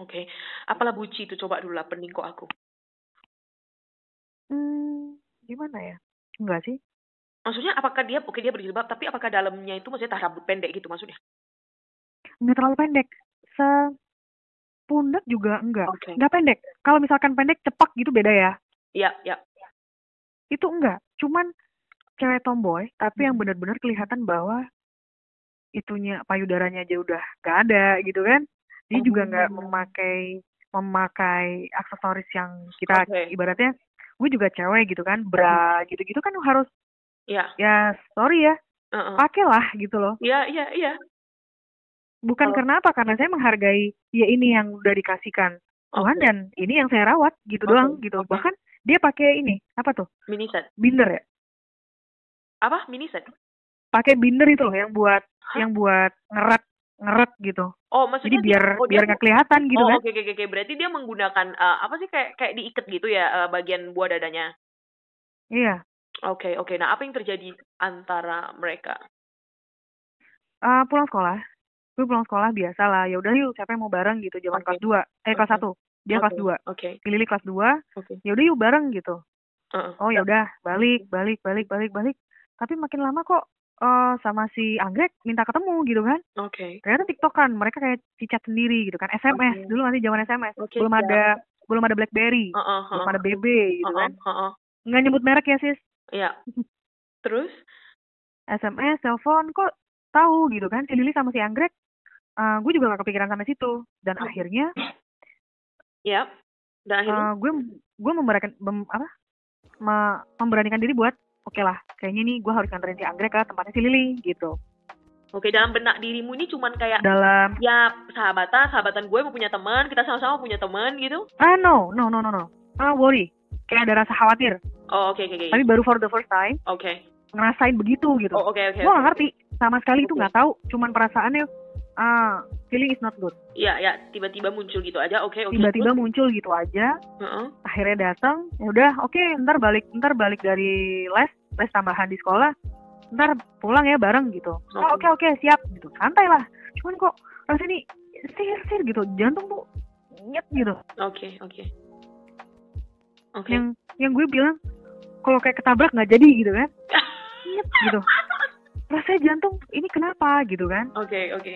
Oke. Apalah buci itu coba dulu lah pening kok aku. Hmm, gimana ya? Enggak sih. Maksudnya apakah dia oke dia berjilbab tapi apakah dalamnya itu maksudnya tak rambut pendek gitu maksudnya? Nggak terlalu pendek. Sepundak juga enggak. Oke. Enggak pendek. Kalau misalkan pendek cepak gitu beda ya. Iya, iya. itu enggak cuman cewek tomboy tapi yang Hmm. benar-benar kelihatan bahwa itunya payudaranya aja udah gak ada gitu kan dia juga nggak Oh. memakai memakai aksesoris yang kita Oke. ibaratnya gue juga cewek gitu kan bra gitu-gitu kan harus Iya. ya sorry ya Heeh. pakailah gitu loh Iya, iya, iya. bukan Kalau- karena apa karena saya menghargai ya ini yang udah dikasihkan Tuhan Oke. dan ini yang saya rawat gitu Oke, doang gitu oke. bahkan dia pakai ini apa tuh Mini set. binder ya Apa? Mini set? pakai binder itu loh yang buat Hah? yang buat ngerat ngeret gitu Oh, jadi maksudnya dia, biar oh dia biar nggak kelihatan gitu oh kan oke oke oke oke. berarti dia menggunakan eh, apa sih kayak kayak diikat gitu ya eh, bagian buah dadanya. iya Oke oke. Nah apa yang terjadi antara mereka? Eh, pulang sekolah gue pulang sekolah biasa lah ya udah yuk siapa yang mau bareng gitu zaman Oke. kelas 2 eh kelas satu dia kelas Oke, 2 Oke si Lili kelas 2 oke. ya udah yuk bareng gitu Heeh. oh ya udah balik balik balik balik balik tapi makin lama kok eh sama si Anggrek minta ketemu gitu kan Oke. ternyata tiktokan mereka kayak cicat sendiri gitu kan SMS Oke. dulu masih zaman SMS Oke, belum siap. ada belum ada BlackBerry Heeh, belum heeh. ada BB gitu Heeh, kan heeh. nggak nyebut merek ya sis Iya. *laughs* Terus? SMS telepon kok tahu gitu kan si Lili sama si Anggrek eh gue juga gak kepikiran sampai situ dan Hmm. akhirnya Ya. Dan akhirnya? eh gue gue memberanikan mem- apa me- memberanikan diri buat oke lah kayaknya nih gue harus nganterin si Anggrek ke tempatnya si Lili gitu Oke, dalam benak dirimu ini cuman kayak dalam ya sahabatan, sahabatan gue mau punya teman, kita sama-sama punya teman gitu. ah no no no no no ah worry kayak ada rasa khawatir Oh, oke oke oke. tapi baru for the first time Oke. ngerasain begitu gitu Oh, oke oke. gue gak ngerti sama sekali itu Oke. nggak tahu cuman perasaannya ah feeling is not good Iya, ya, tiba-tiba muncul gitu aja. Oke, oke. tiba-tiba muncul gitu aja? Heeh. akhirnya datang ya udah oke ntar balik ntar balik dari les les tambahan di sekolah ntar pulang ya bareng gitu oh, oke Oke. oke siap gitu santai lah cuman kok rasanya nih sir sir gitu jantung tuh nyet gitu Oke, oke. Oke. yang yang gue bilang kalau kayak ketabrak nggak jadi gitu kan *laughs* nyet gitu rasanya jantung ini kenapa gitu kan Oke, oke.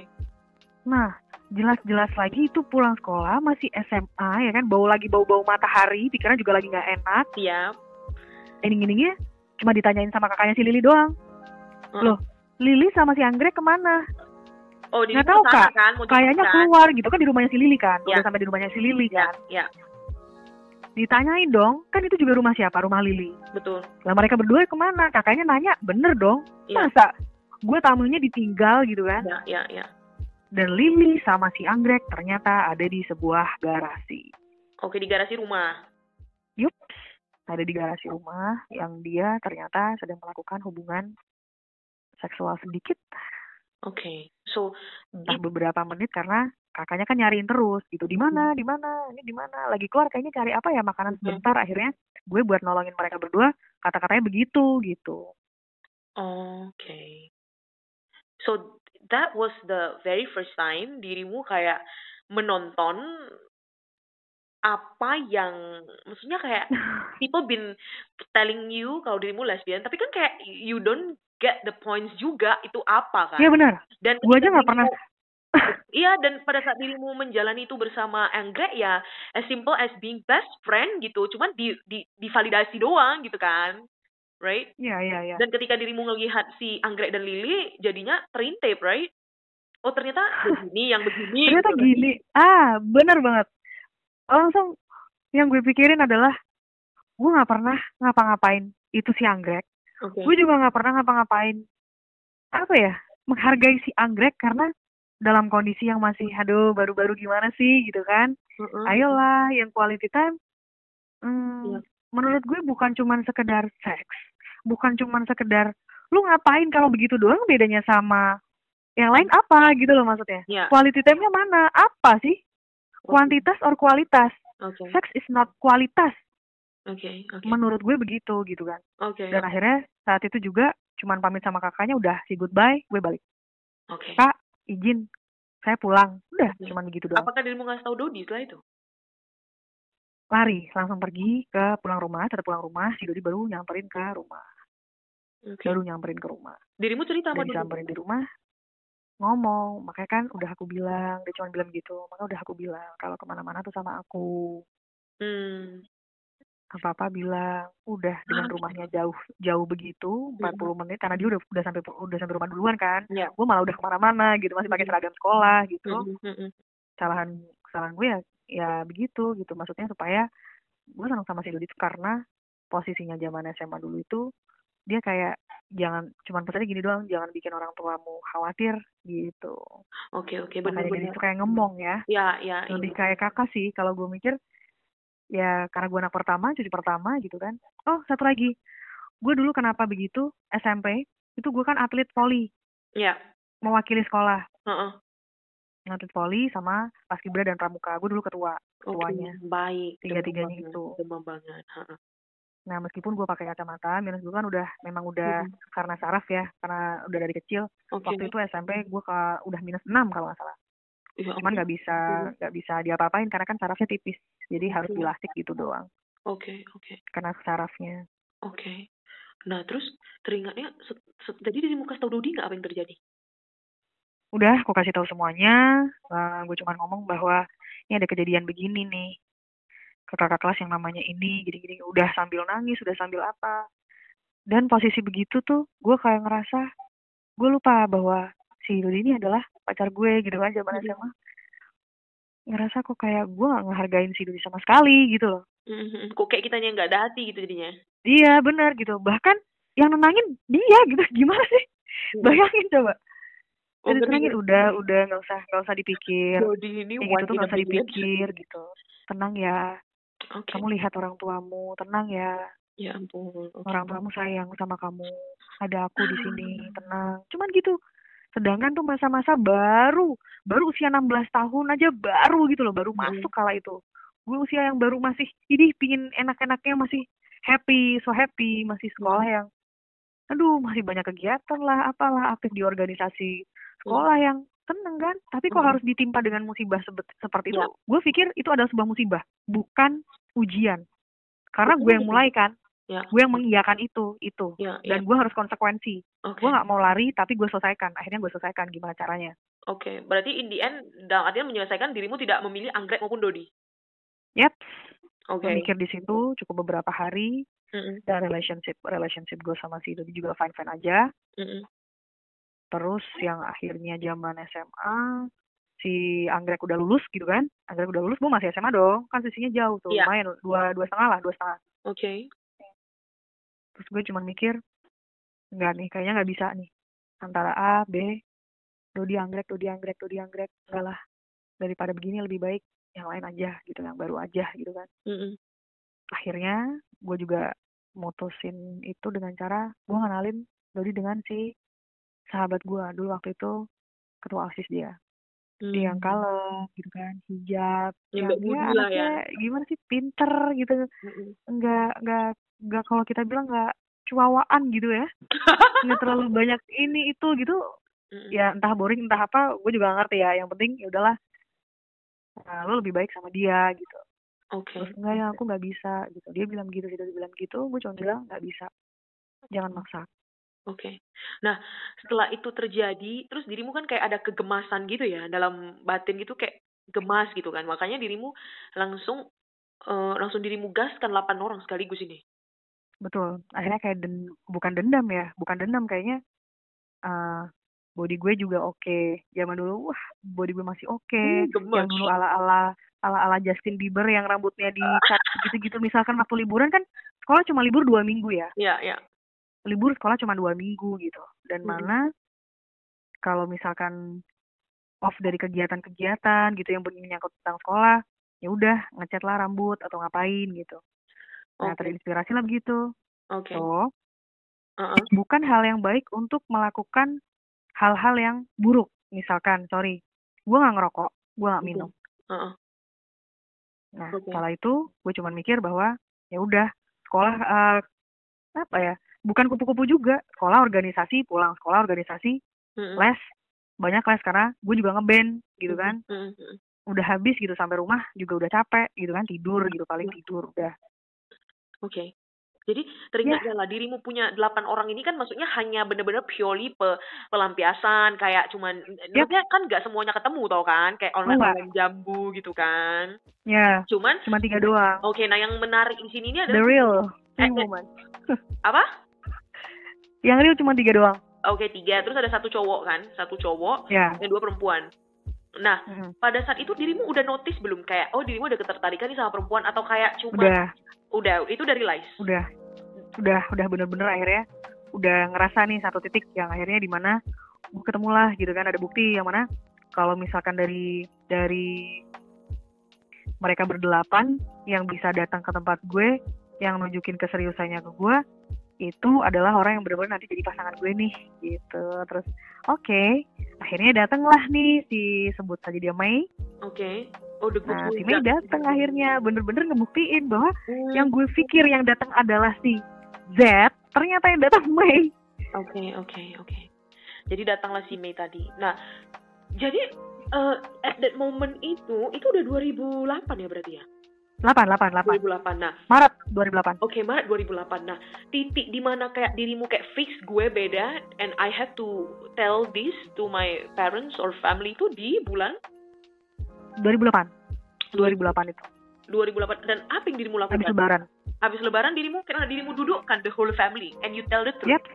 Nah jelas-jelas lagi itu pulang sekolah masih SMA ya kan bau lagi bau-bau matahari pikiran juga lagi nggak enak Siap. ending-endingnya cuma ditanyain sama kakaknya si Lili doang Heeh. Loh, Lili sama si Anggrek ke mana? Oh, di Nggak tahu, Kak. kan, Kayaknya kan? keluar gitu kan di rumahnya si Lili kan. Ya. Udah sampai di rumahnya si Lili Ya, kan. ya, Ditanyain dong, kan itu juga rumah siapa? Rumah Lili. betul. Lah mereka berdua ke mana? Kakaknya nanya, bener dong. Iya. Masa gue tamunya ditinggal gitu kan? Ya, ya, ya. Dan Lili sama si Anggrek ternyata ada di sebuah garasi. Oke, di garasi rumah. Yups, ada di garasi rumah yang dia ternyata sedang melakukan hubungan seksual sedikit Oke. So, entah di- beberapa menit karena kakaknya kan nyariin terus gitu di mana di mana ini di mana lagi keluar kayaknya cari apa ya makanan Mhm. sebentar akhirnya gue buat nolongin mereka berdua kata-katanya begitu gitu Oke. So that was the very first time dirimu kayak menonton apa yang maksudnya kayak *laughs* people been telling you kalau dirimu lesbian tapi kan kayak you don't get the points juga itu apa kan? Iya benar. Dan gue aja nggak pernah. *laughs* iya dan pada saat dirimu menjalani itu bersama Anggrek ya as simple as being best friend gitu cuman di di divalidasi doang gitu kan right? Iya iya iya dan ketika dirimu ngelihat si Anggrek dan Lili jadinya terintip right? Oh ternyata begini yang begini ternyata gitu. gini. Ah benar banget. Langsung yang gue pikirin adalah gue nggak pernah ngapa-ngapain itu si anggrek. Oke. gue juga nggak pernah ngapa-ngapain apa ya menghargai si anggrek karena dalam kondisi yang masih aduh baru-baru gimana sih? gitu kan. Mm-mm. ayolah yang quality time hmm, Iya. menurut gue bukan cuman sekedar seks bukan cuman sekedar lu ngapain kalau begitu doang? Bedanya sama yang lain apa? Gitu loh maksudnya. Ya. Quality time-nya mana? Apa sih? Kuantitas or kualitas? Oke. Sex is not kualitas oke oke. Menurut gue begitu gitu kan. Oke. Dan akhirnya saat itu juga cuman pamit sama kakaknya udah si goodbye gue balik. Oke. Kak izin saya pulang. Udah Oke. cuman begitu doang. Apakah dirimu ngasih tahu Dodi setelah itu? Lari langsung pergi ke pulang rumah tetap pulang rumah si Dodi baru nyamperin ke rumah oke. baru nyamperin ke rumah. Dirimu cerita Dodi disamperin di rumah ngomong makanya kan udah aku bilang dia cuma bilang gitu maka udah aku bilang kalau ke mana-mana tuh sama aku. Hmm. Apa apa bilang udah dengan Ah. rumahnya jauh jauh begitu 40 menit karena dia udah udah sampai udah sampai rumah duluan kan ya. gue malah udah ke mana-mana gitu masih pakai Mhm. seragam sekolah gitu. Mm-mm, mm-mm. kesalahan kesalahan gue ya ya begitu gitu maksudnya supaya gue senang sama si Dodi itu karena posisinya zaman SMA dulu itu dia kayak jangan cuman pesannya gini doang jangan bikin orang tuamu khawatir gitu. Oke oke makanya dia benar-benar itu kayak ngomong ya. Ya ya lebih iya. kayak kakak sih kalau gue mikir ya karena gue anak pertama cucu pertama gitu kan. Oh satu lagi. Gue dulu kenapa begitu? SMP itu gue kan atlet voli. Ya. Mewakili sekolah. Heeh. atlet voli sama paskibra dan pramuka. Gue dulu ketua ketuanya baik. tiga-tiganya Demam banget, itu. Demam banget. Nah meskipun gue pakai kacamata minus gue kan udah memang udah karena saraf ya karena udah dari kecil Oke. waktu itu SMP gue ke udah minus 6 kalau nggak salah Ya cuman nggak bisa nggak bisa diapa-apain karena kan sarafnya tipis jadi harus Oke. dilastik gitu doang Oke, oke. karena sarafnya Oke. Nah, terus teringatnya, jadi dirimu kasih tau Dodi nggak apa yang terjadi? udah aku kasih tahu semuanya gue cuman ngomong bahwa ini ada kejadian begini nih ke kakak kelas yang namanya ini gini-gini udah sambil nangis udah sambil apa. Dan posisi begitu tuh gue kayak ngerasa gue lupa bahwa si Dodi ini adalah pacar gue gitu kan zaman Mhm. SMA ngerasa kok kayak gue gak ngehargain si Dodi sama sekali gitu loh. Mhm. Kok kayak kitanya nggak ada hati gitu jadinya? iya benar gitu. Bahkan yang nenangin dia gitu. *laughs* Gimana sih? Bayangin coba. Oh, tenangin udah udah nggak usah nggak usah dipikir. Dodi ini gitu tuh nggak usah dipikir gitu. Tenang ya Oke. kamu lihat orang tuamu tenang ya Ya ampun. Oke. orang tuamu sayang sama kamu ada aku di sini tenang cuman gitu sedangkan tuh masa-masa baru baru usia 16 tahun aja baru gitu loh baru Hmm. masuk kala itu gue usia yang baru masih ini pingin enak-enaknya masih happy so happy masih sekolah yang aduh masih banyak kegiatan lah apalah aktif di organisasi sekolah yang seneng kan tapi kok Hmm. harus ditimpa dengan musibah seperti itu Ya. gue pikir itu adalah sebuah musibah bukan ujian karena gue yang mulai kan Ya. gue yang mengiyakan itu itu Ya, ya. dan gue harus konsekuensi Oke. gue nggak mau lari tapi gue selesaikan akhirnya gue selesaikan gimana caranya Oke. Berarti in the end, dalam artian menyelesaikan dirimu tidak memilih anggrek maupun Dodi. yep Oke. gue mikir di situ cukup beberapa hari Mm-mm. dan relationship relationship gue sama si Dodi juga fine fine aja Mm-mm. Terus yang akhirnya zaman SMA si anggrek udah lulus gitu kan anggrek udah lulus gue masih SMA dong kan sisinya jauh tuh Iya. lumayan dua dua setengah lah dua setengah Oke. terus gue cuma mikir enggak nih kayaknya nggak bisa nih antara A B Dodi anggrek Dodi anggrek Dodi anggrek enggak lah daripada begini lebih baik yang lain aja gitu yang baru aja gitu kan Mm-mm. akhirnya gue juga mutusin itu dengan cara gue ngenalin Dodi dengan si sahabat gue dulu waktu itu ketua osis dia dia yang Hmm. kalem gitu kan hijab Ya, yang dia lah ya. anaknya gimana sih pinter gitu Mm-mm. enggak enggak enggak kalau kita bilang enggak cuawaan gitu ya *laughs* nggak terlalu banyak ini itu gitu Mm-mm. ya entah boring entah apa gue juga gak ngerti ya yang penting ya udahlah nah, lo lebih baik sama dia gitu Oke. terus enggak ya aku nggak bisa gitu dia bilang gitu dia bilang gitu gue cuma bilang nggak bisa jangan maksa Oke. Nah, setelah itu terjadi, terus dirimu kan kayak ada kegemasan gitu ya dalam batin gitu kayak gemas gitu kan. Makanya dirimu langsung eh, langsung dirimu gaskan 8 orang sekaligus ini. betul akhirnya kayak den, bukan dendam ya bukan dendam kayaknya eh body gue juga oke zaman dulu wah body gue masih oke Hmm, gemes. yang dulu ala ala ala ala Justin Bieber yang rambutnya dicat *laughs* gitu gitu misalkan waktu liburan kan sekolah cuma libur dua minggu ya Ya, ya. Libur sekolah cuma dua minggu gitu dan Mhm. mana kalau misalkan off dari kegiatan-kegiatan gitu yang menyangkut tentang sekolah ya udah ngecat lah rambut atau ngapain gitu nah Oke. terinspirasi lah begitu Oke. so Heeh. bukan hal yang baik untuk melakukan hal-hal yang buruk misalkan sorry gue nggak ngerokok gue nggak minum Heeh. nah Oke. kala itu gue cuma mikir bahwa ya udah sekolah eh, apa ya bukan kupu-kupu juga sekolah organisasi pulang sekolah organisasi Mm-mm. les banyak les karena gue juga ngeband gitu kan. Mm-mm. udah habis gitu sampai rumah juga udah capek gitu kan tidur gitu paling tidur udah Oke. Jadi teringat lah dirimu punya delapan orang ini kan maksudnya hanya bener-bener purely pe- pelampiasan kayak cuman Yap. maksudnya kan nggak semuanya ketemu tau kan kayak online online jambu gitu kan. ya Cuman cuma tiga doang oke nah yang menarik di sini ini the adalah real Eh, real eh. moment apa? Yang real cuma tiga doang. Oke tiga. Terus ada satu cowok kan? Satu cowok ya. dan dua perempuan. Nah mm, pada saat itu dirimu udah notice belum? Kayak oh dirimu udah ketertarikan nih sama perempuan? Atau kayak cuma udah. Udah itu dari lies. udah. Udah udah bener-bener akhirnya udah ngerasa nih satu titik yang akhirnya di mana gue ketemu lah gitu kan. Ada bukti yang mana kalau misalkan dari dari mereka berdelapan yang bisa datang ke tempat gue yang nunjukin keseriusannya ke gue itu adalah orang yang benar-benar nanti jadi pasangan gue nih gitu terus oke akhirnya datanglah nih si sebut saja dia Mei Oke. Oh, the good nah si Mei datang akhirnya bener-bener ngebuktiin bahwa Hmm, yang gue pikir yang datang adalah si Z ternyata yang datang *laughs* Mei Oke, oke, oke. Jadi datanglah si Mei tadi. Nah, jadi eh, at that moment itu, itu udah 2008 ya berarti ya? 8 8 8 2008. Nah, Maret 2008 oke Maret 2008. Nah, titik di mana kayak dirimu kayak fix gue beda and I have to tell this to my parents or family itu di bulan 2008 2008 itu 2008 dan apa yang dirimu lakukan? habis lebaran Habis lebaran dirimu karena dirimu duduk kan the whole family and you tell the truth. Yap.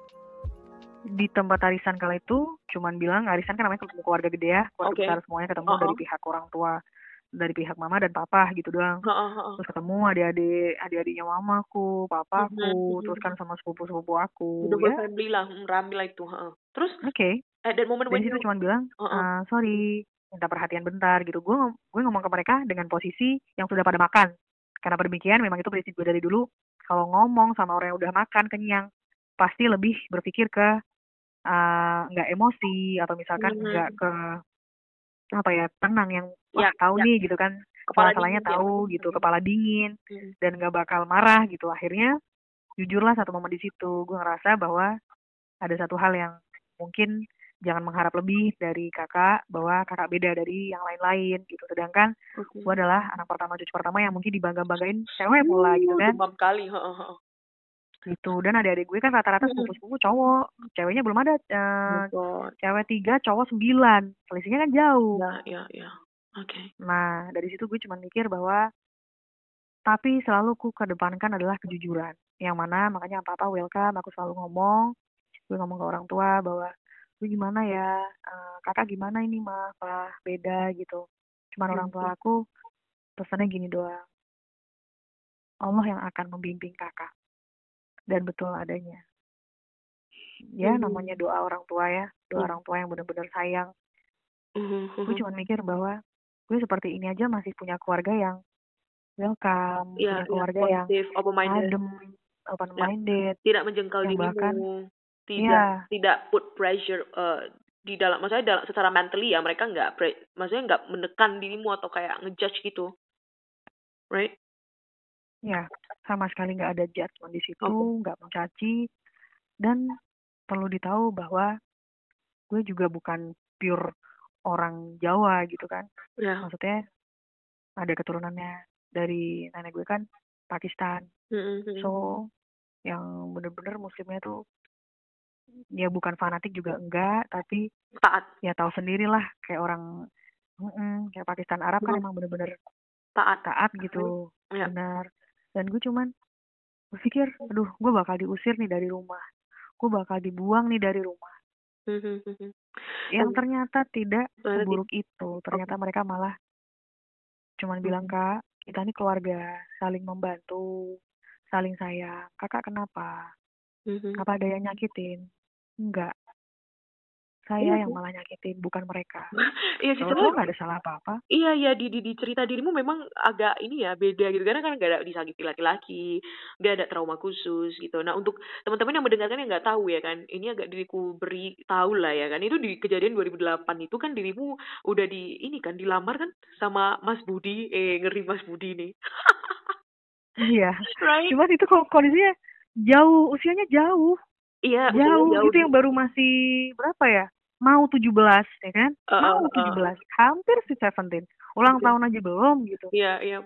di tempat arisan kala itu cuman bilang arisan kan namanya keluarga gede ya keluarga Oke. besar semuanya ketemu Uh-uh. dari pihak orang tua dari pihak mama dan papa gitu doang Heeh, heeh. terus ketemu adik-adik adik-adiknya mamaku papaku Mhm, terus mhm. kan sama sepupu-sepupu aku whole ya family lah, hmm, rame lah itu. Terus oke at that moment when you cuman bilang Heeh. "Ah, sorry minta perhatian bentar gitu gue gue ngomong ke mereka dengan posisi yang sudah pada makan karena demikian memang itu prinsip gue dari dulu kalau ngomong sama orang yang udah makan kenyang pasti lebih berpikir ke ah, nggak emosi atau misalkan Mhm. nggak ke apa ya tenang yang Ya, tahu ya. nih gitu kan kepala dingin ya. tahu gitu kepala dingin Hmm. dan nggak bakal marah gitu akhirnya jujurlah satu momen di situ gue ngerasa bahwa ada satu hal yang mungkin jangan mengharap lebih dari kakak bahwa kakak beda dari yang lain-lain gitu sedangkan gue adalah anak pertama cucu pertama yang mungkin dibangga-banggain cewek pula gitu Uh, kan demam kali. Gitu dan adik-adik gue kan rata-rata Mm. sepupu-sepupu cowok ceweknya belum ada God. cewek tiga cowok sembilan selisihnya kan jauh Ya, ya, ya. Oke. Nah, dari situ gue cuma mikir bahwa tapi selalu ku kedepankan adalah kejujuran. Yang mana makanya apa-apa welcome, aku selalu ngomong, gue ngomong ke orang tua bahwa gue gimana ya, eh, kakak gimana ini mah, apa beda gitu. Cuman orang tua aku pesannya gini doang, Allah yang akan membimbing kakak. Dan betul adanya. Ya, Hmm. namanya doa orang tua ya, doa Hmm. orang tua yang benar-benar sayang. Mhm, gue mhm. cuma mikir bahwa gue seperti ini aja masih punya keluarga yang welcome, Iya, punya keluarga yang positif, open minded, adem, open minded, tidak menjengkel yang dirimu, bahkan tidak Iya. tidak put pressure eh, di dalam, maksudnya dalam, secara mentally ya mereka nggak, maksudnya nggak menekan dirimu atau kayak ngejudge gitu, right? Ya sama sekali nggak ada judgement di situ, Oke. nggak mencaci dan perlu ditahu bahwa gue juga bukan pure orang Jawa gitu kan, Ya. maksudnya ada keturunannya dari nenek gue kan Pakistan, Mhm, mhm. so yang bener-bener muslimnya tuh ya bukan fanatik juga enggak, tapi taat, ya tahu sendirilah kayak orang kayak Pakistan Arab kan Hmm. emang bener-bener taat. taat gitu Ya. benar dan gue cuman berpikir aduh gue bakal diusir nih dari rumah. Gue bakal dibuang nih dari rumah. Mhm, mhm. yang Oh. ternyata tidak seburuk itu. Ternyata mereka malah cuman bilang kak kita ini keluarga saling membantu saling sayang. Kakak kenapa? Apa ada yang nyakitin? Enggak saya Iya yang malah nyakitin bukan mereka *laughs* Iya sih, soalnya- nggak ada salah apa-apa Iya ya di, di di cerita dirimu memang agak ini ya beda gitu karena kan gak ada disakiti laki-laki, dia ada trauma khusus gitu. Nah untuk teman-teman yang mendengarkan yang nggak tahu ya kan, ini agak diriku beri tahu lah ya kan. Itu di kejadian 2008 itu kan dirimu udah di ini kan dilamar kan sama Mas Budi, eh ngeri Mas Budi nih, *laughs* iya right? Cuman itu kondisinya jauh, usianya jauh. Iya usianya Jauh. Itu yang baru masih berapa ya? Mau 17, ya kan? Uh, Mau uh, uh. 17. Hampir sih 17. Ulang Oke. tahun aja belum gitu. Iya iya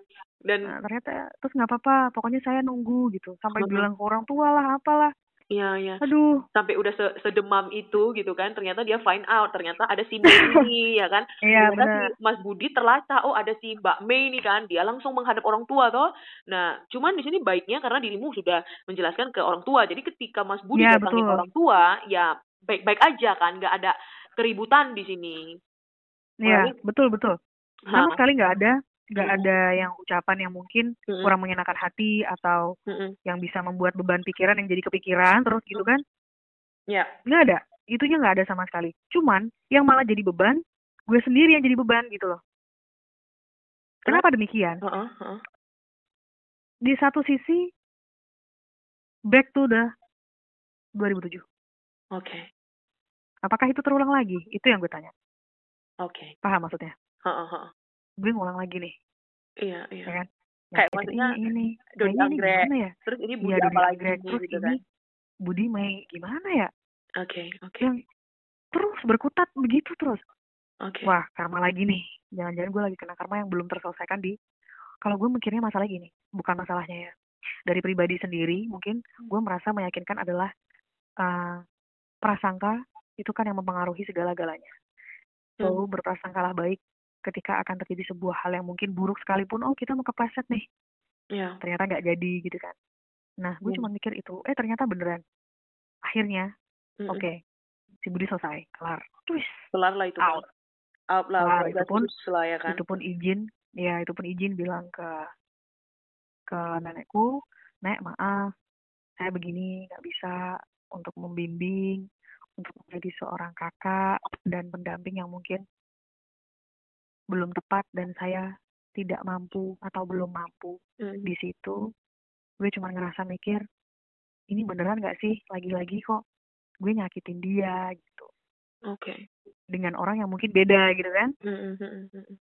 dan Nah, ternyata terus nggak apa-apa, pokoknya saya nunggu gitu. Sampai bilang ke orang tua lah, apalah. Iya iya Aduh, sampai udah se sedemam itu gitu kan ternyata dia find out ternyata ada si ini *laughs* ya kan iya benar. si Mas Budi terlacak oh ada si Mbak Mei nih kan dia langsung menghadap orang tua toh nah cuman di sini baiknya karena dirimu sudah menjelaskan ke orang tua jadi ketika Mas Budi Iya, datangin betul. orang tua ya baik-baik aja kan nggak ada keributan di sini Iya, Apalagi- betul betul. Hah. Sama sekali nggak ada, nggak Mm-mm. ada yang ucapan yang mungkin Mm-mm. kurang mengenakan hati atau Mm-mm. yang bisa membuat beban pikiran yang jadi kepikiran terus gitu kan. ya. Nggak ada. Itunya nggak ada sama sekali. Cuman yang malah jadi beban gue sendiri yang jadi beban gitu loh. Kenapa? Demikian? Di satu sisi back to the 2007 oke. Apakah itu terulang lagi? Itu yang gue tanya. Oke. paham maksudnya. Gue ngulang lagi nih Iya, iya. ya kan Kayak Nyakit maksudnya ini ini Dodi Nah, ini Anggrek. gimana ya Terus ini Budi iya Dodi apalagi Anggrek nih, terus gitu ini kan. Budi Mei gimana ya Oke, oke. yang terus berkutat begitu terus Oke. wah karma lagi nih jangan-jangan gue lagi kena karma yang belum terselesaikan di kalau gue mikirnya masalah gini bukan masalahnya ya dari pribadi sendiri mungkin gue merasa meyakinkan adalah uh, prasangka itu kan yang mempengaruhi segala-galanya Hmm. selalu berprasangkalah baik ketika akan terjadi sebuah hal yang mungkin buruk sekalipun oh kita mau kepleset nih Iya. ternyata nggak jadi gitu kan nah gue Hmm. cuma mikir itu eh ternyata beneran akhirnya Mm-mm. oke si Budi selesai kelar twist Kelar lah itu. out Out lah. Kelar, itu pun- lah ya kan. itu pun izin ya itu pun izin bilang ke ke nenekku nek maaf saya begini nggak bisa untuk membimbing untuk menjadi seorang kakak dan pendamping yang mungkin belum tepat dan saya tidak mampu atau belum mampu Mm. di situ gue cuma ngerasa mikir ini beneran nggak sih lagi-lagi kok gue nyakitin dia gitu Oke. dengan orang yang mungkin beda gitu kan Mm-mm, mm-mm, mm-mm.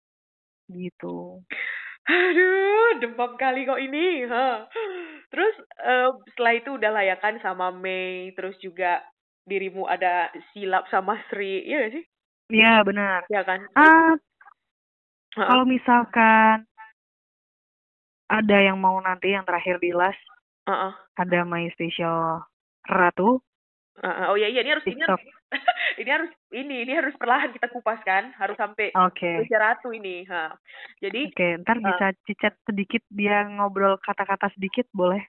gitu Aduh, demam kali kok ini. ha. Terus eh, setelah itu udah lah ya kan sama Mei, terus juga dirimu ada silap sama Sri, iya gak sih? Iya benar Ya kan? ah Ha-ha. kalau misalkan ada yang mau nanti yang terakhir di last Ha-ha. ada my special ratu Ha-ha. Oh iya iya ini harus ini harus *laughs* ini harus ini ini harus perlahan kita kupas kan, harus sampai usia ratu ini. Ha. Jadi oke ntar Ah. bisa cicat sedikit dia ngobrol kata-kata sedikit boleh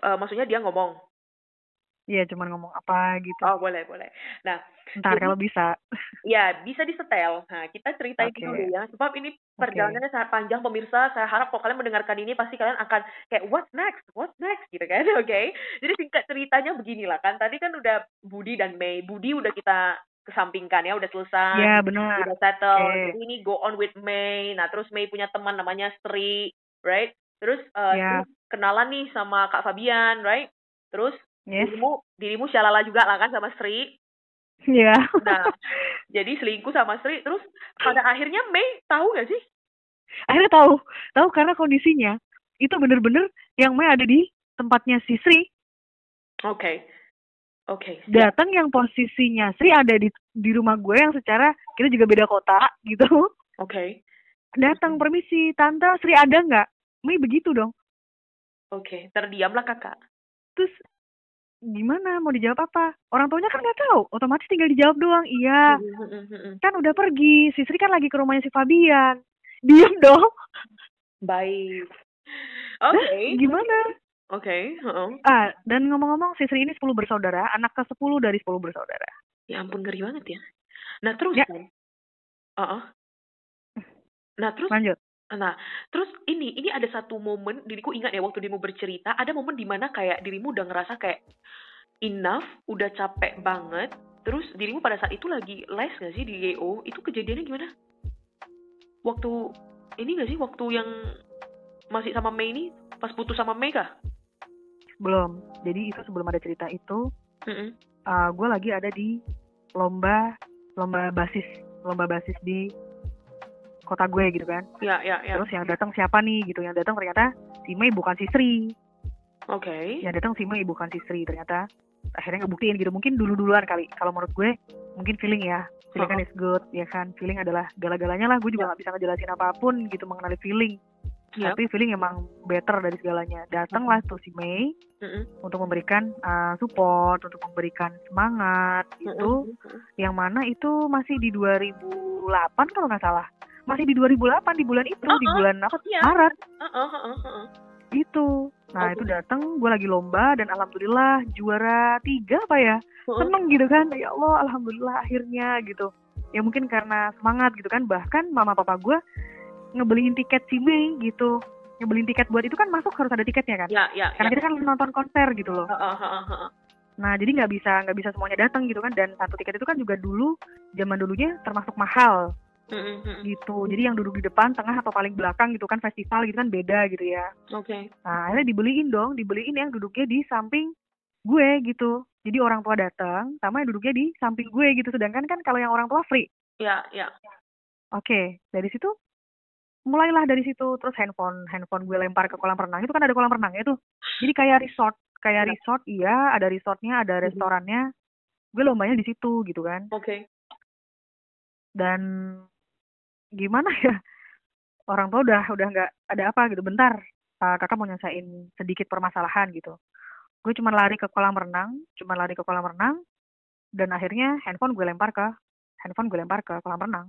eh, maksudnya dia ngomong. Iya cuman ngomong apa gitu Oh boleh boleh. Nah ntar jadi- kalau bisa Ya, bisa disetel. Nah, kita ceritain Oke. dulu ya. Sebab ini perjalanannya sangat panjang pemirsa. Saya harap kalau kalian mendengarkan ini pasti kalian akan kayak what's next? What's next gitu kan. *laughs* Oke. Jadi singkat ceritanya beginilah kan. Tadi kan udah Budi dan Mei. Budi udah kita kesampingkan ya, udah selesai. Iya benar Udah settle. Jadi ini go on with Mei. Nah, terus Mei punya teman namanya Sri, right? Terus eh, Ya. Kenalan nih sama Kak Fabian, right? Terus yes dirimu dirimu syalala juga lah kan sama Sri. Iya Nah, jadi selingkuh sama Sri. Terus pada akhirnya Mei tahu gak sih? akhirnya tahu tahu karena kondisinya itu bener-bener yang Mei ada di tempatnya si Sri Oke. Oke. siap. datang yang posisinya Sri ada di di rumah gue yang secara kita juga beda kota gitu Oke. datang permisi tante Sri ada nggak Mei begitu dong Oke. Terdiamlah kakak. terus gimana mau dijawab apa orang tuanya kan nggak tahu otomatis tinggal dijawab doang iya kan udah pergi si Sri kan lagi ke rumahnya si Fabian *laughs* diem dong Baik. Oke. gimana Oke. heeh. ah dan ngomong-ngomong si Sri ini 10 bersaudara anak ke 10 dari 10 bersaudara Ya ampun ngeri banget ya. Nah terus Ya. kan. Heeh. Nah terus lanjut Nah, terus ini ini ada satu momen diriku ingat ya waktu dirimu bercerita, ada momen di mana kayak dirimu udah ngerasa kayak enough, udah capek banget. Terus dirimu pada saat itu lagi les gak sih di GO? Itu kejadiannya gimana? Waktu ini gak sih waktu yang masih sama Mei ini pas putus sama Mei kah? belum jadi itu sebelum ada cerita itu Mm-mm. uh, gue lagi ada di lomba lomba basis lomba basis di kota gue gitu kan. Ya, ya, ya. terus yang datang siapa nih gitu. Yang datang ternyata si Mei bukan si Sri. Oke. yang datang si Mei bukan si Sri ternyata. Akhirnya ngebuktiin gitu. Mungkin dulu duluan kali. Kalau menurut gue mungkin feeling ya. Feeling kan is good ya kan? Feeling adalah gala-galanya lah. Gue juga nggak bisa ngejelasin apa pun gitu mengenali feeling. Yap. tapi feeling emang better dari segalanya. Datanglah tuh si Mei Mm-mm. untuk memberikan uh, support untuk memberikan semangat gitu Mm-mm. yang mana itu masih di 2008 kalau nggak salah masih di 2008 di bulan itu di Uh-uh. bulan apa Iya. Maret Heeh, heeh, heeh. gitu nah Oke. itu datang gue lagi lomba dan alhamdulillah juara tiga apa ya Heeh. seneng gitu kan ya Allah alhamdulillah akhirnya gitu ya mungkin karena semangat gitu kan bahkan mama papa gue ngebeliin tiket si Mei gitu ngebeliin tiket buat itu kan masuk harus ada tiketnya kan Ya, ya, karena ya. kita kan nonton konser gitu loh heeh, heeh. Nah, jadi nggak bisa nggak bisa semuanya datang gitu kan dan satu tiket itu kan juga dulu zaman dulunya termasuk mahal. Gitu. Jadi yang duduk di depan, tengah atau paling belakang gitu kan festival gitu kan beda gitu ya. Oke. Nah, akhirnya dibeliin dong, dibeliin yang duduknya di samping gue gitu jadi orang tua datang sama yang duduknya di samping gue gitu sedangkan kan kalau yang orang tua free Ya, ya. Oke, dari situ mulailah dari situ terus handphone handphone gue lempar ke kolam renang itu kan ada kolam renangnya tuh jadi kayak resort kayak Ya. resort iya ada resortnya ada Mhm. restorannya gue lombanya di situ gitu kan Oke. dan gimana ya orang tua udah udah nggak ada apa gitu bentar uh, kakak mau nyelesain sedikit permasalahan gitu gue cuma lari ke kolam renang cuma lari ke kolam renang dan akhirnya handphone gue lempar ke handphone gue lempar ke kolam renang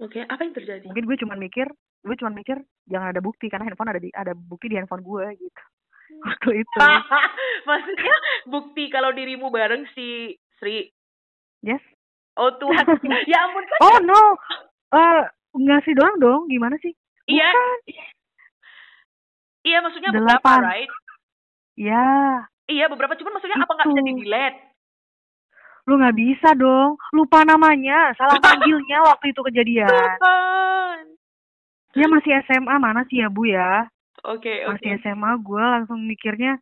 Oke, apa yang terjadi? mungkin gue cuma mikir gue cuma mikir jangan ada bukti karena handphone ada di ada bukti di handphone gue gitu *laughs* waktu itu *laughs* Maksudnya bukti kalau dirimu bareng si Sri. yes Oh Tuhan. *laughs* ya ampun kan. oh no eh nggak sih doang dong gimana sih? Iya, iya maksudnya Delapan. beberapa, right? ya Iya, beberapa cuman maksudnya apa nggak bisa Itu. di delete? lu nggak bisa dong. Lupa namanya salah *laughs* panggilnya waktu itu kejadian. Tuhan. ya masih SMA mana sih ya bu ya? Oke, oke. masih SMA gue langsung mikirnya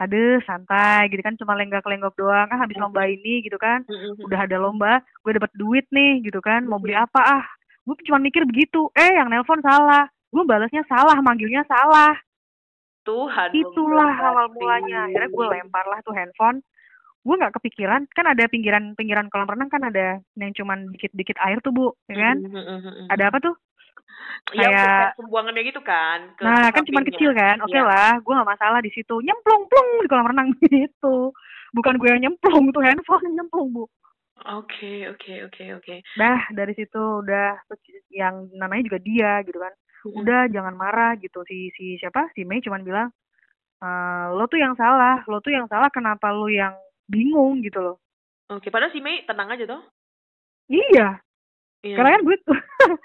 ada santai gitu kan cuma lenggak-lenggok doang. Ah habis lomba ini gitu kan. Udah ada lomba gue dapat duit nih gitu kan. Mau beli apa ah gue cuma mikir begitu eh yang nelpon salah. Gue balasnya salah manggilnya salah. Tuhan. itulah awal mulanya. Akhirnya gue lempar lah tuh handphone. Gue nggak kepikiran kan ada pinggiran pinggiran kolam renang kan ada yang cuman dikit-dikit air tuh bu ya kan? Mm-mm. ada apa tuh? Ya, kayak- proses pembuangannya gitu kan. ke nah kan cuman kecil kan? Oke Iya. lah gue nggak masalah di situ. Nyemplung plung di kolam renang *laughs* gitu. Bukan gue yang nyemplung tuh handphone nyemplung bu Oke, oke, oke, oke. dah dari situ udah yang namanya juga dia gitu kan. Udah jangan marah gitu. Si si siapa? Si Mei cuman bilang "Eh, lo tuh yang salah. Lo tuh yang salah. Kenapa lo yang bingung? gitu loh. Oke, padahal si Mei tenang aja toh. iya. Iya. karena kan gue tuh *laughs*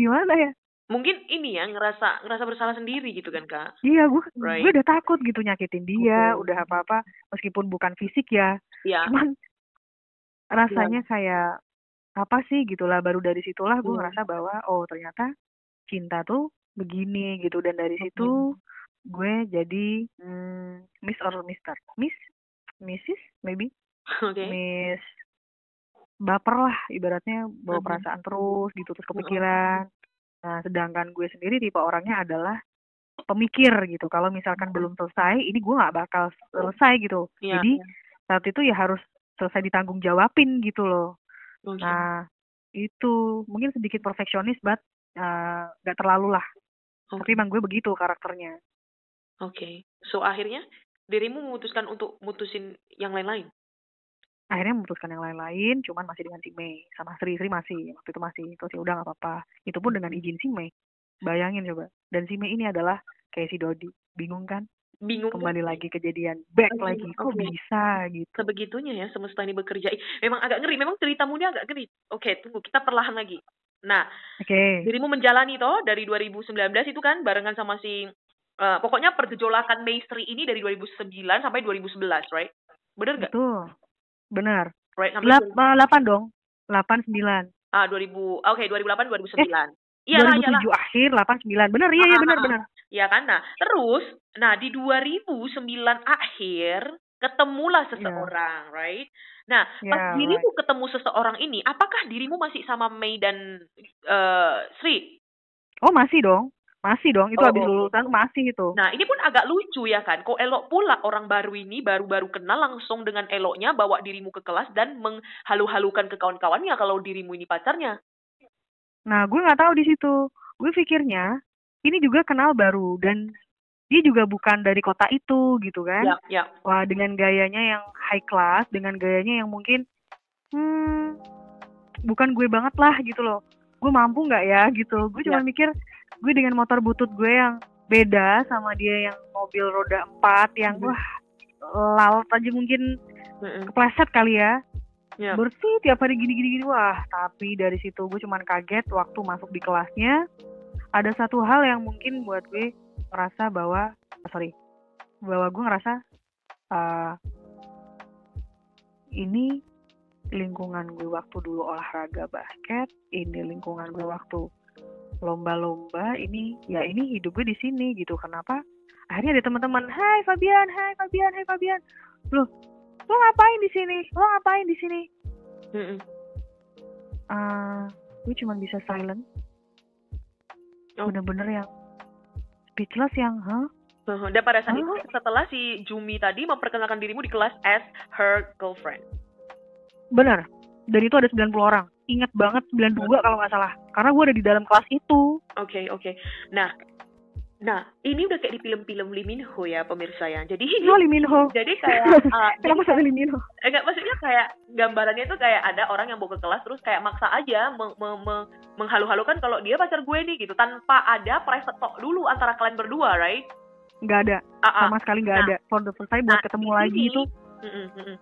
gimana ya? Mungkin ini ya ngerasa ngerasa bersalah sendiri gitu kan kak. iya gue Right. gue udah takut gitu nyakitin dia udah apa apa meskipun bukan fisik ya. Iya. cuman rasanya kayak apa sih? Gitulah baru dari situlah gue Hmm. ngerasa bahwa oh ternyata cinta tuh begini gitu. Dan dari situ gue jadi hmm, Miss or Mister? Miss? Mrs maybe? Oke. Miss baper lah ibaratnya bawa Mhm. perasaan terus gitu terus kepikiran. Nah sedangkan gue sendiri tipe orangnya adalah pemikir gitu. Kalau misalkan belum selesai ini gue nggak bakal selesai gitu. Iya. jadi saat itu ya harus selesai ditanggung jawabin gitu loh. Oke. nah itu mungkin sedikit perfeksionis but uh, nggak terlalu lah. Oke. tapi emang gue begitu karakternya. Oke. So akhirnya dirimu memutuskan untuk mutusin yang lain-lain. akhirnya memutuskan yang lain-lain cuman masih dengan si Mei. Sama Sri Sri masih. Waktu itu masih terus ya udah nggak apa-apa. Itu pun dengan izin si Mei. Bayangin coba. Dan si Mei ini adalah kayak si Dodi. Bingung kan Bingung. kembali lagi kejadian back Oke, lagi kok oke. bisa gitu Sebegitunya ya semesta ini bekerja. Memang agak ngeri. Memang ceritamu ini agak ngeri. Oke, tunggu. Kita perlahan lagi. Nah, oke dirimu menjalani toh dari 2019 itu kan barengan sama si eh, pokoknya pergejolakan Maestri ini dari 2009 sampai 2011, right? Bener nggak? betul benar Right, sampai Lap- eh, delapan dong delapan sembilan ah 2000 oke 2008 2009. Iyalah, dua ribu iyalah. tujuh akhir delapan sembilan benar iya iya Ah, benar ah, ah. benar Ya kan? Nah, terus nah di 2009 akhir ketemulah seseorang, right? Nah, pas Ya, dirimu ketemu seseorang ini, apakah dirimu masih sama Mei dan eh, Sri? oh masih dong masih dong itu Oh, habis oh, oh. lulusan masih itu Nah, ini pun agak lucu ya kan. Kok elok pula orang baru ini baru-baru kenal langsung dengan eloknya bawa dirimu ke kelas dan menghalu-halukan ke kawan-kawannya kalau dirimu ini pacarnya. Nah, gue nggak tahu di situ. Gue pikirnya ini juga kenal baru dan dia juga bukan dari kota itu gitu kan. Ya, ya. Wah, dengan gayanya yang high class, dengan gayanya yang mungkin hmm bukan gue banget lah gitu loh. Gue mampu nggak ya gitu. Gue cuma Ya. mikir gue dengan motor butut gue yang beda sama dia yang mobil roda empat yang Mhm. wah lalat aja mungkin Mm-mm. kepleset kali ya Ya. bersih tiap hari gini gini wah tapi dari situ gue cuman kaget waktu masuk di kelasnya. Ada satu hal yang mungkin buat gue ngerasa bahwa ah, sorry bahwa gue ngerasa uh, ini lingkungan gue waktu dulu olahraga basket ini lingkungan gue waktu lomba-lomba ini ya ini hidup gue di sini gitu. Kenapa? Akhirnya ada teman-teman hai Fabian hai Fabian hai Fabian. Loh lo ngapain di sini lo ngapain di sini Mm-mm. Ah, gue cuma bisa silent Oh. bener-bener yang speechless yang hah Uh-huh. Dan pada saat itu Oh. setelah si Jumi tadi memperkenalkan dirimu di kelas as her girlfriend. bener dan itu ada 90 orang ingat banget 92 kalau nggak salah karena gue ada di dalam kelas itu Oke, oke. Nah, nah ini udah kayak di film-film Lee Min Ho ya pemirsa ya. Jadi lo Lee Min Ho jadi kayak *laughs* uh, kenapa sampai Lee Min Ho enggak maksudnya kayak gambarannya tuh kayak ada orang yang bawa ke kelas terus kayak maksa aja meng- me- me- menghalu-halukan kalau dia pacar gue nih gitu tanpa ada private talk dulu antara kalian berdua, right? nggak ada Ah, ah. sama sekali nggak Nah. ada for the first time buat Nah, ketemu di lagi sini- itu Mm-mm, mm-mm.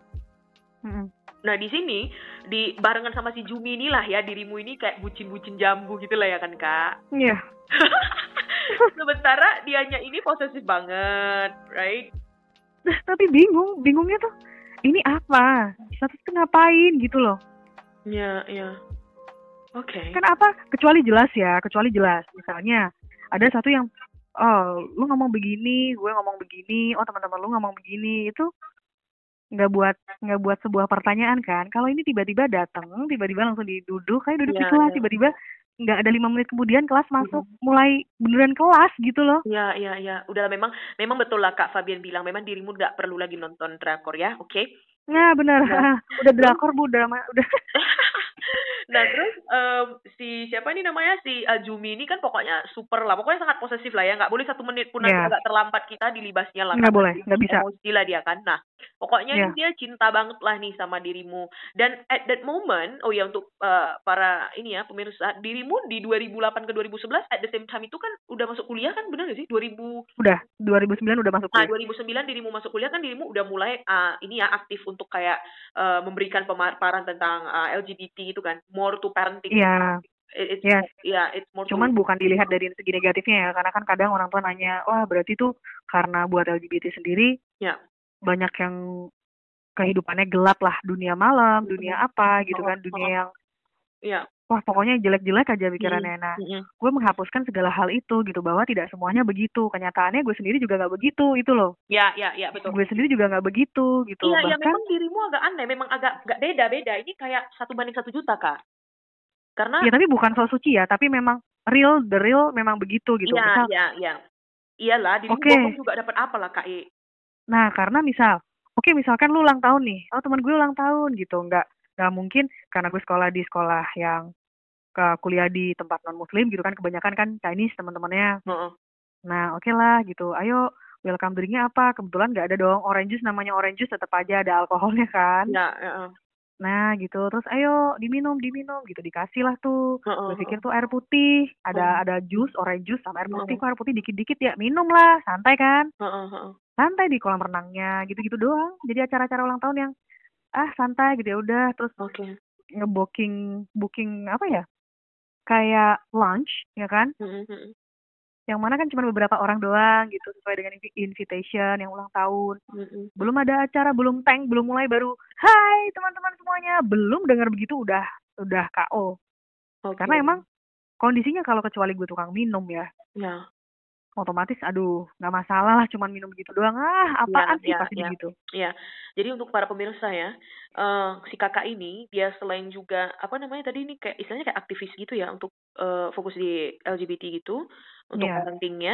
mm-mm. Nah di sini di barengan sama si Jumi inilah ya dirimu ini kayak bucin-bucin jambu gitu lah ya kan kak. iya *laughs* Sementara dianya ini posesif banget, right? Nah, tapi bingung bingungnya tuh ini apa status tuh ngapain gitu loh Ya, ya. Oke. kan apa kecuali jelas ya kecuali jelas misalnya ada satu yang oh lu ngomong begini gue ngomong begini oh teman-teman lu ngomong begini itu nggak buat nggak buat sebuah pertanyaan kan kalau ini tiba-tiba datang tiba-tiba langsung diduduk kayak duduk di Iya, kelas iya. tiba-tiba nggak ada lima menit kemudian kelas masuk mulai beneran kelas gitu loh Ya, ya, ya. Udahlah memang memang betul lah Kak Fabian bilang memang dirimu nggak perlu lagi nonton drakor ya, oke? nah bener Nah. *laughs* udah drakor bu udah ma- udah *laughs* Nah terus em, si siapa ini namanya si uh, Jumi ini kan pokoknya super lah, pokoknya sangat posesif lah ya, nggak boleh satu menit pun Iya. agak terlambat kita dilibasnya lah. Nggak boleh, nggak bisa. Emosi lah dia kan. Nah pokoknya Iya. ini dia cinta banget lah nih sama dirimu. Dan at that moment, oh ya untuk uh, para ini ya pemirsa, dirimu di 2008 ke 2011 at the same time itu kan udah masuk kuliah kan benar gak sih? 2000 udah 2009 udah masuk Nah, kuliah 2009 dirimu masuk kuliah kan dirimu udah mulai uh, ini ya aktif untuk kayak uh, memberikan pemaparan tentang uh, LGBT itu kan, more to parenting. iya It- It's, Yes. yeah, it's more to- cuman bukan dilihat dari segi negatifnya ya karena kan kadang orang tua nanya wah berarti tuh karena buat LGBT sendiri Ya. Banyak yang kehidupannya gelap lah dunia malam dunia apa gitu Oh, kan dunia oh. yang Iya. wah pokoknya jelek-jelek aja pikirannya nah gue menghapuskan segala hal itu gitu bahwa tidak semuanya begitu kenyataannya gue sendiri juga nggak begitu itu loh Ya, ya, ya, betul. gue sendiri juga nggak begitu gitu Iya, ya memang dirimu agak aneh, memang agak agak beda beda. Ini kayak satu banding satu juta kak. Karena ya tapi bukan so suci ya tapi memang real the real memang begitu gitu iya, iya, iya. Iyalah, dirimu bohong juga dapat apa lah kak? E? Nah, karena misal, oke misalkan lu ulang tahun nih, oh teman gue ulang tahun gitu, nggak nggak mungkin karena gue sekolah di sekolah yang ke kuliah di tempat non muslim gitu kan, kebanyakan kan Chinese teman-temannya. Heeh. Nah, oke lah gitu, ayo welcome drinknya apa? Kebetulan nggak ada dong orange juice, namanya orange juice tetap aja ada alkoholnya kan. Ya, heeh. Nah gitu, terus ayo diminum, diminum gitu, dikasih lah tuh. Gue pikir tuh air putih, ada ada jus, orange juice sama air putih, kok air putih dikit-dikit ya, minum lah, santai kan heeh, heeh. Santai di kolam renangnya gitu-gitu doang jadi acara-acara ulang tahun yang ah santai gitu ya udah terus Oke. ngebooking booking apa ya kayak lunch ya kan heeh. yang mana kan cuma beberapa orang doang gitu sesuai dengan invi- invitation yang ulang tahun Heeh. belum ada acara belum tank belum mulai baru hai teman-teman semuanya belum dengar begitu udah udah KO Oke. karena emang kondisinya kalau kecuali gue tukang minum ya ya. Otomatis aduh nggak masalah lah cuman minum gitu doang ah apaan sih ya, pasti ya. begitu Ya, jadi untuk para pemirsa ya, eh, si kakak ini dia selain juga apa namanya tadi ini kayak istilahnya kayak aktivis gitu ya untuk eh, fokus di LGBT gitu untuk Iya. parentingnya.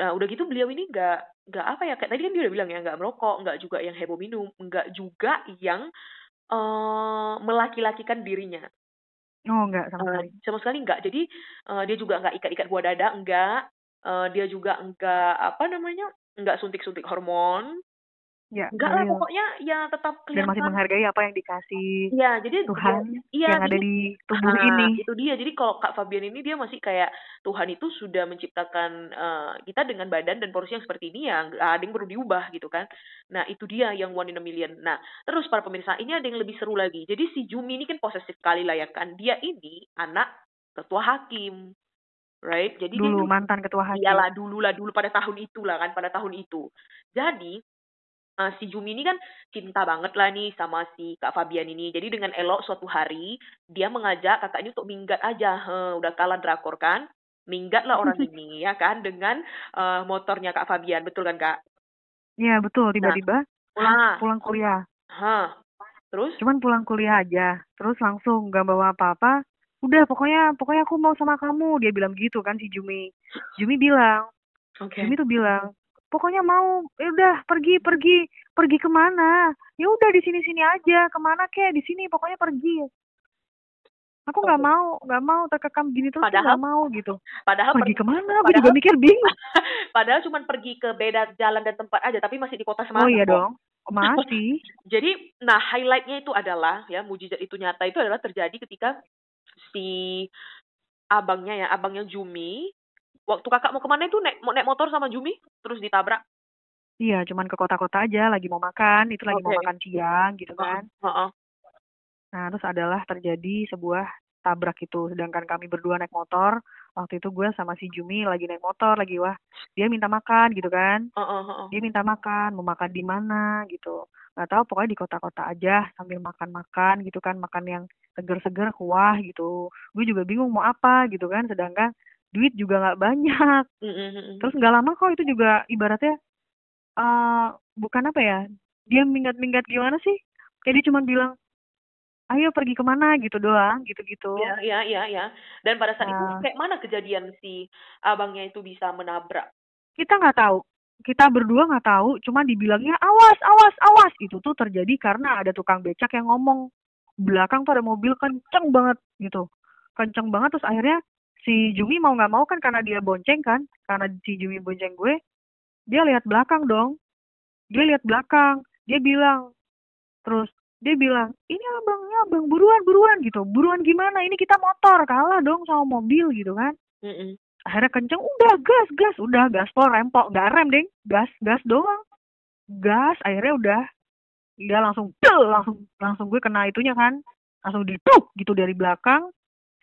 Nah, udah gitu beliau ini nggak nggak apa ya kayak tadi kan dia udah bilang ya nggak merokok, nggak juga yang heboh minum, nggak juga yang eh melaki-lakikan dirinya. oh enggak sama sekali sama sekali nggak. Jadi eh, dia juga nggak ikat-ikat buah dada, enggak. Eh, dia juga enggak apa namanya, nggak suntik-suntik hormon. ya Enggak lah real. pokoknya ya tetap dan masih kelihatan menghargai apa yang dikasih Iya, jadi Tuhan iya, yang ada jadi di tubuh ah, ini. itu dia. Jadi kalau Kak Fabian ini dia masih kayak Tuhan itu sudah menciptakan eh, kita dengan badan dan porsi yang seperti ini ya, nggak ada yang perlu diubah gitu kan. Nah, itu dia yang one in a million. Nah, terus para pemirsa, ini ada yang lebih seru lagi. Jadi si Jumi ini kan posesif sekali lah ya kan. Dia ini anak ketua hakim. Right? Jadi dia Dulu tuh mantan ketua hakim. Iyalah dulu lah dulu pada tahun itu lah kan pada tahun itu. Jadi eh, si Jumi ini kan cinta banget lah nih sama si Kak Fabian ini. Jadi dengan elok suatu hari dia mengajak kakak ini untuk minggat aja. Heh, udah kalah drakor kan? Minggat lah orang *laughs* ini ya kan dengan eh, motornya Kak Fabian. Betul kan Kak? Iya betul. Nah. Tiba-tiba pulang Hah. pulang kuliah Hah. Terus? cuman pulang kuliah aja terus langsung nggak bawa apa-apa udah pokoknya pokoknya aku mau sama kamu. Dia bilang gitu kan si Jumi. Jumi bilang Oke. Jumi tuh bilang pokoknya mau ya udah pergi pergi pergi ke mana? Ya udah di sini sini aja ke mana kek? Di sini pokoknya pergi. Aku nggak mau nggak mau terkekam gini terus tuh Padahal- nggak mau gitu. Padahal pergi ke mana? aku padahal- juga mikir bingung. *laughs* Padahal cuma pergi ke beda jalan dan tempat aja, tapi masih di kota Semarang. oh iya kok. dong masih. *laughs* Jadi, nah highlightnya itu adalah ya mujizat itu nyata itu adalah terjadi ketika si abangnya ya, abangnya Jumi, waktu kakak mau ke mana itu naik mau naik motor sama Jumi, terus ditabrak. iya cuman ke kota-kota aja lagi mau makan itu lagi mau Oke. makan siang gitu kan Heeh. Nah, terus adalah terjadi sebuah tabrak itu. Sedangkan kami berdua naik motor. Waktu itu gue sama si Jumi lagi naik motor lagi wah. Dia minta makan gitu kan. Heeh, heeh. Dia minta makan, mau makan di mana gitu. Nggak tahu pokoknya di kota-kota aja sambil makan-makan gitu kan, makan yang seger-seger kuah gitu. Gue juga bingung mau apa gitu kan. Sedangkan duit juga nggak banyak. Terus nggak lama kok itu juga ibaratnya eh bukan apa ya? Dia minggat-minggat gimana sih? Kayak dia cuma bilang, ayo pergi ke mana gitu doang, gitu-gitu. Iya, iya, iya, iya. Dan pada saat itu Nah. kayak mana kejadian si abangnya itu bisa menabrak? Kita nggak tahu. Kita berdua nggak tahu, cuma dibilangnya awas, awas, awas. Itu tuh terjadi karena ada tukang becak yang ngomong belakang tuh ada mobil kenceng banget gitu. Kenceng banget terus akhirnya si Jumi mau nggak mau kan karena dia bonceng kan, karena si Jumi bonceng gue, dia lihat belakang dong. Dia lihat belakang, dia bilang terus dia bilang ini abangnya abang buruan buruan gitu buruan gimana ini kita motor kalah dong sama mobil gitu kan Mm-mm. Akhirnya kenceng udah gas gas udah gaspol rempok nggak rem deng gas gas doang. Gas akhirnya udah dia langsung pel langsung langsung gue kena itunya kan. Langsung dipuk gitu dari belakang.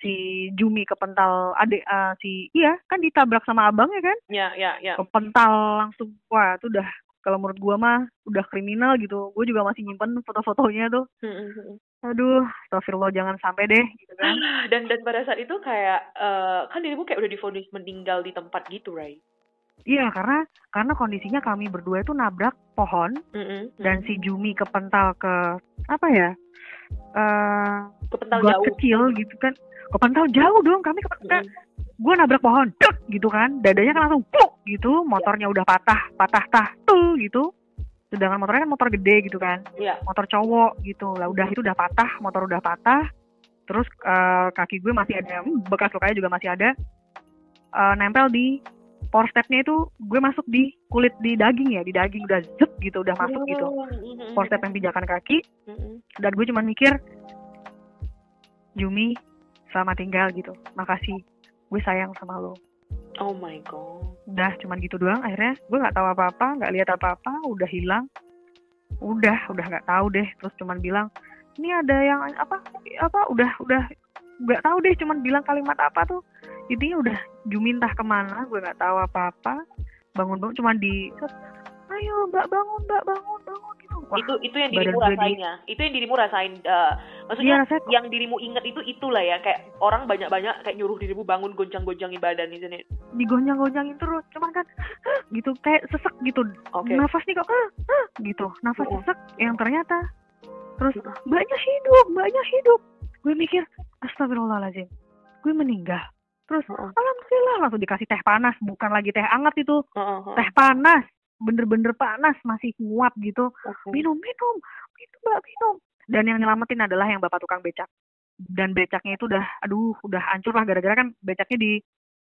Si Jumi kepental adik eh, si iya kan ditabrak sama abangnya kan? Ya, ya, ya. kepental langsung wah itu udah kalau menurut gua mah udah kriminal gitu gue juga masih nyimpen foto-fotonya tuh Mm, mm, mm. aduh astagfirullah jangan sampai deh gitu kan *laughs* Dan dan pada saat itu kayak eh, kan dirimu kayak udah divonis meninggal di tempat gitu, Ray. iya karena karena kondisinya kami berdua itu nabrak pohon Mm-mm. dan si Jumi kepental ke apa ya eh kepental jauh. kecil gitu kan kepental jauh dong kami kepental Mm-mm. gue nabrak pohon dek gitu kan. Dadanya kan langsung puk gitu. Motornya udah patah patah tah tuh gitu. Sedangkan motornya kan motor gede gitu kan. Iya. motor cowok gitu. Lah udah itu udah patah motor udah patah. Terus eh, kaki gue masih ada bekas lukanya juga masih ada. Eh, nempel di power stepnya itu gue masuk di kulit di daging ya di daging udah zep gitu udah masuk gitu. Mm-mm. power step yang pijakan kaki. Mm-mm. dan gue cuma mikir Jumi selamat tinggal gitu. Makasih. Gue sayang sama lo. Oh my god. udah cuman gitu doang. Akhirnya gue nggak tahu apa-apa nggak lihat apa-apa udah hilang. Udah udah nggak tahu deh. Terus cuman bilang ini ada yang apa apa udah udah. Nggak tahu deh cuman bilang kalimat apa tuh. Intinya udah Jumi entah ke mana gue nggak tahu apa-apa. Bangun bangun cuman di ayo mbak bangun mbak bangun bangun Wah, itu itu yang dirimu gue di- rasainnya. Itu yang dirimu rasain. eh, maksudnya iya rasanya yang dirimu ingat itu itulah ya kayak orang banyak-banyak kayak nyuruh dirimu bangun goncang-goncangin badan isn't it? digonjang-gonjangin terus cuman kan *gasps* gitu kayak sesek gitu Oke. nafas nih kok "Hah, hah," gitu nafas Oh. sesek yang ternyata terus mbaknya hidup mbaknya hidup gue mikir astagfirullahaladzim gue meninggal terus Heeh. alhamdulillah langsung dikasih teh panas bukan lagi teh hangat itu Heeh, heeh. teh panas bener-bener panas masih nguap gitu Oke. minum minum minum mbak minum dan yang nyelamatin adalah yang bapak tukang becak dan becaknya itu udah aduh udah hancur lah gara-gara kan becaknya di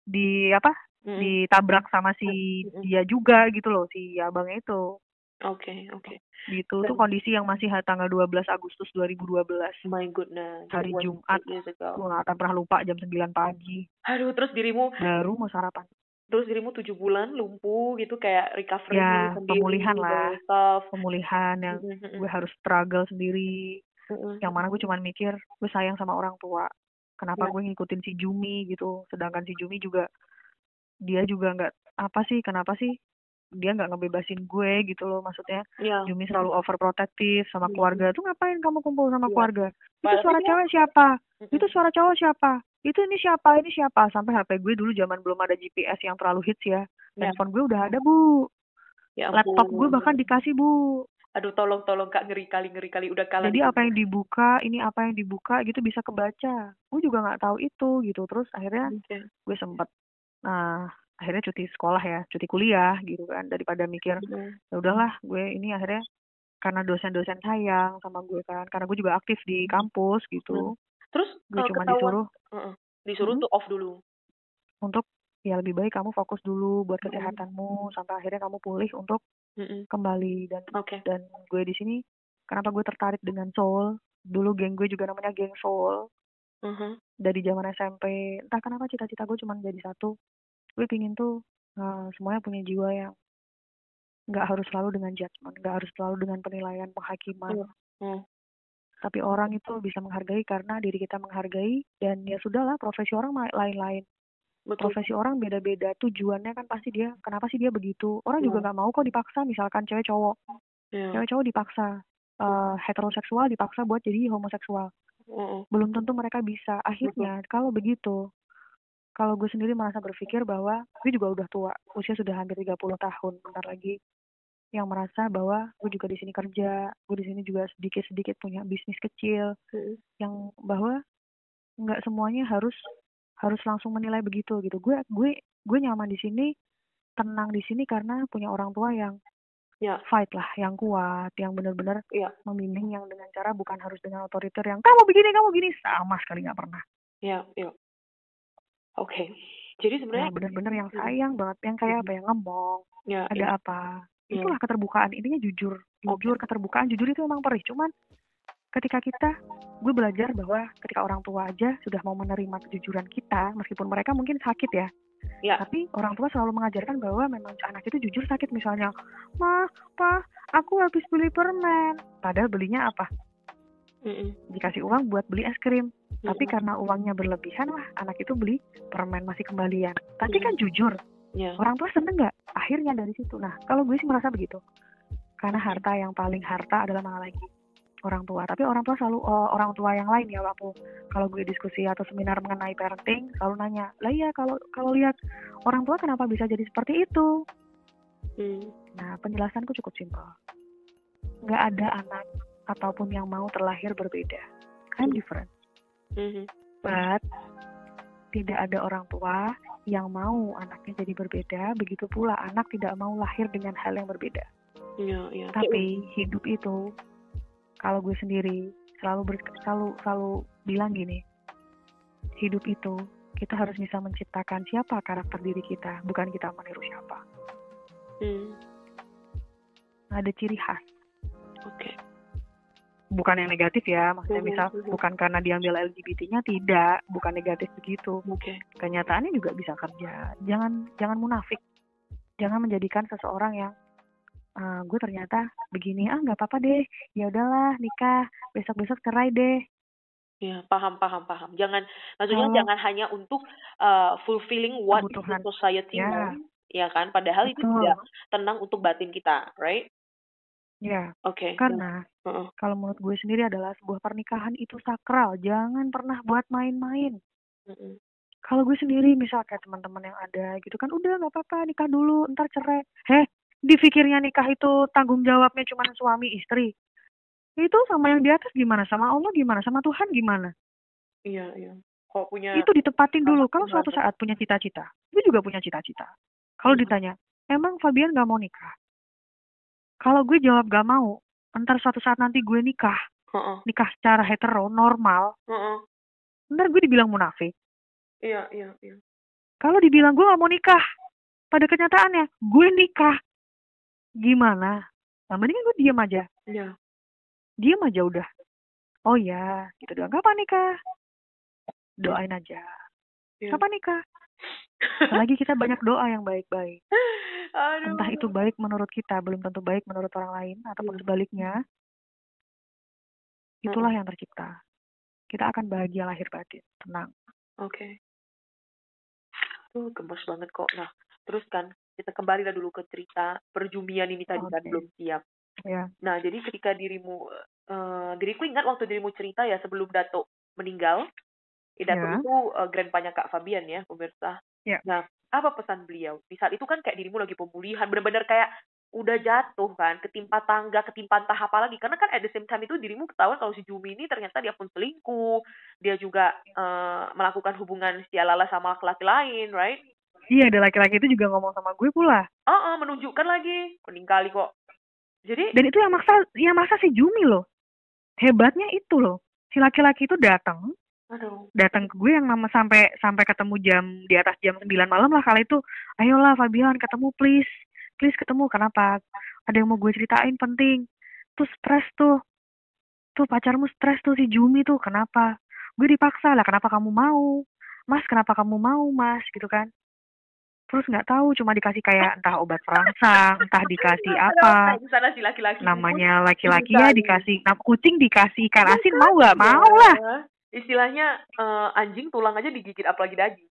di apa Mm-mm. ditabrak sama si Mm-mm. dia juga gitu loh si abangnya itu Oke, oke. gitu tuh Dan- kondisi yang masih tanggal 12 Agustus 2012 My goodness. Hari Jumat. gue gak akan pernah lupa jam 9 pagi Aduh, terus dirimu baru mau sarapan terus dirimu tujuh bulan lumpuh gitu kayak recovery Ya, sendiri pemulihan lah. dari stuff. pemulihan yang Mm, mm, mm, gue harus struggle sendiri mm, mm. yang mana gue cuman mikir gue sayang sama orang tua kenapa Ya. gue ngikutin si Jumi gitu sedangkan si Jumi juga dia juga nggak apa sih kenapa sih dia nggak ngebebasin gue gitu loh maksudnya Ya. Jumi selalu overprotective sama keluarga tuh ngapain kamu kumpul sama Iya. keluarga itu suara cewek siapa itu suara cowok siapa itu ini siapa ini siapa sampai HP gue dulu zaman belum ada GPS yang terlalu hits ya Ya. handphone gue udah ada bu Ya laptop ampun. gue bahkan dikasih bu Aduh, tolong tolong Kak ngeri kali ngeri kali udah kalah. Jadi apa yang dibuka, ini apa yang dibuka gitu bisa kebaca. Gue juga nggak tahu itu gitu. Terus akhirnya gue sempet nah akhirnya cuti sekolah ya, cuti kuliah gitu kan daripada mikir Bener. ya udahlah gue ini akhirnya karena dosen-dosen sayang sama gue kan karena gue juga aktif di kampus gitu. Terus Gue cuma ketahuan disuruh Heeh. disuruh Hmm? tuh off dulu. untuk ya lebih baik kamu fokus dulu buat Mm-mm. kesehatanmu sampai akhirnya kamu pulih untuk Mm-mm. kembali dan Oke. dan gue di sini kenapa gue tertarik dengan soul dulu geng gue juga namanya geng soul Mhm. dari zaman SMP entah kenapa cita-cita gue cuma jadi satu gue pingin tuh eh, semuanya punya jiwa yang nggak harus selalu dengan judgement nggak harus selalu dengan penilaian penghakiman Iya. Hmm. Tapi orang itu bisa menghargai karena diri kita menghargai dan ya sudahlah profesi orang lain-lain Betul. profesi orang beda-beda tujuannya kan pasti dia kenapa sih dia begitu orang juga Iya. nggak mau kok dipaksa misalkan cewek cowok Iya. cewek cowok dipaksa eh, heteroseksual dipaksa buat jadi homoseksual Mm-mm. belum tentu mereka bisa akhirnya kalau begitu kalau gue sendiri merasa berpikir bahwa gue juga udah tua usia sudah hampir 30 tahun bentar lagi yang merasa bahwa gue juga di sini kerja gue di sini juga sedikit sedikit punya bisnis kecil Mm-mm. yang bahwa nggak semuanya harus harus langsung menilai begitu gitu gue gue gue nyaman di sini tenang di sini karena punya orang tua yang Ya. fight lah yang kuat yang benar-benar Iya. membimbing yang dengan cara bukan harus dengan otoriter yang kamu begini kamu begini sama sekali nggak pernah Iya, iya. Oke. Jadi sebenarnya yang benar-benar yang sayang banget yang kayak apa yang ngomong ya, ada ya. apa. Itulah keterbukaan. Intinya jujur. Jujur keterbukaan. Jujur itu memang perih. Cuman ketika kita gue belajar bahwa ketika orang tua aja sudah mau menerima kejujuran kita meskipun mereka mungkin sakit ya. Ya. tapi orang tua selalu mengajarkan bahwa memang anak itu jujur sakit. Misalnya mah pa aku habis beli permen. Padahal belinya apa? Mm-mm. dikasih uang buat beli es krim. Tapi Mm-mm. karena uangnya berlebihan wah anak itu beli permen masih kembalian. Tapi Mm. kan jujur Ya. orang tua seneng nggak? Akhirnya dari situ. Nah kalau gue sih merasa begitu. Karena harta yang paling harta adalah mana lagi? Orang tua. Tapi orang tua selalu oh, orang tua yang lain ya waktu kalau gue diskusi atau seminar mengenai parenting selalu nanya lah iya kalau kalau lihat orang tua kenapa bisa jadi seperti itu? Mm. nah penjelasanku cukup simpel. Nggak ada anak ataupun yang mau terlahir berbeda. I'm different. Mhm. but tidak ada orang tua yang mau anaknya jadi berbeda, begitu pula anak tidak mau lahir dengan hal yang berbeda. Iya, iya. Tapi hidup itu, kalau gue sendiri selalu ber- selalu selalu bilang gini, hidup itu kita harus bisa menciptakan siapa karakter diri kita, bukan kita meniru siapa. Hmm. Ada ciri khas, Oke. Bukan yang negatif ya, maksudnya Mhm, misal mhm. bukan karena diambil LGBT-nya tidak, bukan negatif begitu. Oke. kenyataannya juga bisa kerja. Jangan jangan munafik. Jangan menjadikan seseorang yang "Ah, gue ternyata begini ah nggak apa-apa deh ya udahlah nikah besok besok cerai deh Ya, paham, paham, paham. Jangan, maksudnya Kalau- jangan hanya untuk uh, fulfilling what Kebutuhan. society Ya. want, ya kan? Padahal itu Betul. tidak tenang untuk batin kita, right? Ya Oke. karena Heeh. kalau menurut gue sendiri adalah sebuah pernikahan itu sakral jangan pernah buat main-main. Kalau gue sendiri misal kayak teman-teman yang ada gitu kan udah nggak apa-apa nikah dulu ntar cerai. Heh dipikirnya nikah itu tanggung jawabnya cuma suami istri. Itu sama yang di atas gimana? Sama Allah gimana? Sama Tuhan gimana? Iya, iya. Kok punya itu ditepatin dulu. kalau suatu saat punya cita-cita gue juga punya cita-cita. Kalau Mhm. ditanya emang Fabian gak mau nikah kalau gue jawab gak mau ntar suatu saat nanti gue nikah. Heeh, nikah secara hetero normal. Heeh. ntar gue dibilang munafik. Iya, iya, iya. kalau dibilang gue gak mau nikah pada kenyataannya gue nikah. Gimana? Nah mendingan gue diam aja. Iya. diam aja udah. Oh ya gitu doang. Kapan nikah? Doain aja. Iya. kapan nikah apalagi kita banyak doa yang baik-baik Aduh. entah itu baik menurut kita belum tentu baik menurut orang lain ataupun Iya. sebaliknya itulah yang tercipta kita akan bahagia lahir batin tenang Oke. Tuh gemes banget kok. Nah, terus kan kita kembali lah dulu ke cerita perjumian ini tadi kan Oke. belum siap. ya Nah, jadi ketika dirimu, eh diriku ingat waktu dirimu cerita ya sebelum Dato meninggal, Dato Ya. itu eh, grandpanya Kak Fabian ya, pemirsa. Ya. Nah, apa pesan beliau? Di saat itu kan kayak dirimu lagi pemulihan, benar-benar kayak udah jatuh kan ketimpa tangga ketimpa entah apa lagi karena kan at the same time itu dirimu ketahuan kalau si Jumi ini ternyata dia pun selingkuh dia juga uh, melakukan hubungan setia lala sama laki-laki lain right iya ada laki-laki itu juga ngomong sama gue pula uh, uh, menunjukkan lagi kuning kali kok jadi dan itu yang maksa yang maksa si Jumi loh hebatnya itu loh si laki-laki itu datang Aduh. datang ke gue yang nama sampai sampai ketemu jam di atas jam 9 malam lah kali itu. Ayolah Fabian ketemu please. Please ketemu kenapa? Ada yang mau gue ceritain penting. Tuh stres tuh. Tuh pacarmu stres tuh si Jumi tuh. Kenapa? Gue dipaksa lah kenapa kamu mau? Mas kenapa kamu mau mas? Gitu kan. Terus nggak tahu cuma dikasih kayak entah obat perangsang entah dikasih apa. namanya laki-laki ya dikasih kucing dikasih ikan asin mau nggak? mau lah istilahnya uh, anjing tulang aja digigit apalagi daging.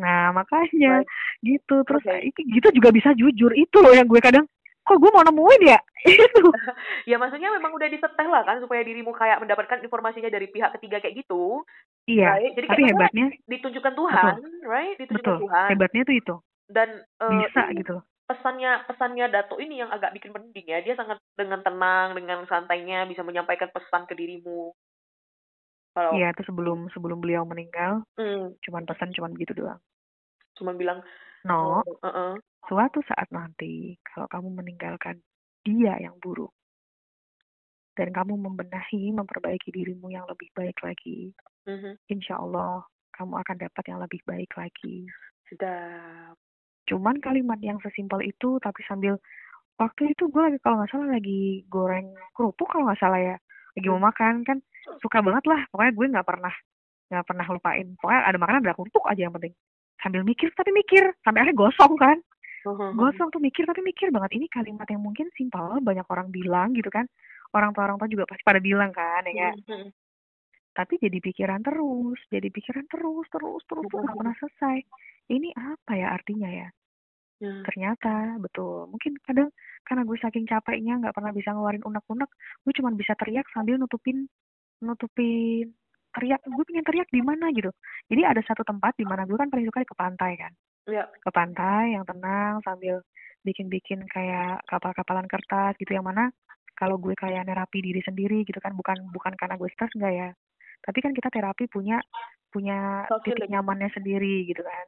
Nah makanya right. gitu terus okay. gitu juga bisa jujur itu loh yang gue kadang kok gue mau nemuin ya *laughs* itu. *laughs* ya maksudnya memang udah disetel lah kan supaya dirimu kayak mendapatkan informasinya dari pihak ketiga kayak gitu. Iya. Right? Jadi tapi hebatnya ditunjukkan Tuhan, betul, right? Ditunjukkan betul. Tuhan. Hebatnya tuh itu. Dan uh, bisa gitu pesannya pesannya Dato ini yang agak bikin mending ya dia sangat dengan tenang dengan santainya bisa menyampaikan pesan ke dirimu kalau Iya, itu sebelum sebelum beliau meninggal, mm. cuman pesan cuman begitu doang. Cuman bilang, no, uh -uh. suatu saat nanti kalau kamu meninggalkan dia yang buruk dan kamu membenahi, memperbaiki dirimu yang lebih baik lagi, mm -hmm. insya Allah kamu akan dapat yang lebih baik lagi. Sedap. Cuman kalimat yang sesimpel itu, tapi sambil waktu itu gue lagi kalau nggak salah lagi goreng kerupuk kalau nggak salah ya, lagi mau makan kan suka banget lah pokoknya gue nggak pernah nggak pernah lupain pokoknya ada makanan ada untuk aja yang penting sambil mikir tapi mikir sampai akhirnya gosong kan uh-huh. gosong tuh mikir tapi mikir banget ini kalimat yang mungkin simpel banyak orang bilang gitu kan orang tua orang tua juga pasti pada bilang kan ya uh-huh. tapi jadi pikiran terus jadi pikiran terus terus terus uh-huh. nggak pernah selesai ini apa ya artinya ya Hmm. Ternyata betul. Mungkin kadang karena gue saking capeknya nggak pernah bisa ngeluarin unek-unek, gue cuma bisa teriak sambil nutupin nutupin teriak. Gue pengen teriak di mana gitu. Jadi ada satu tempat di mana gue kan paling suka ke pantai kan. Iya. Ke pantai yang tenang sambil bikin-bikin kayak kapal-kapalan kertas gitu yang mana kalau gue kayak nerapi diri sendiri gitu kan bukan bukan karena gue stres enggak ya tapi kan kita terapi punya punya titik nyamannya sendiri gitu kan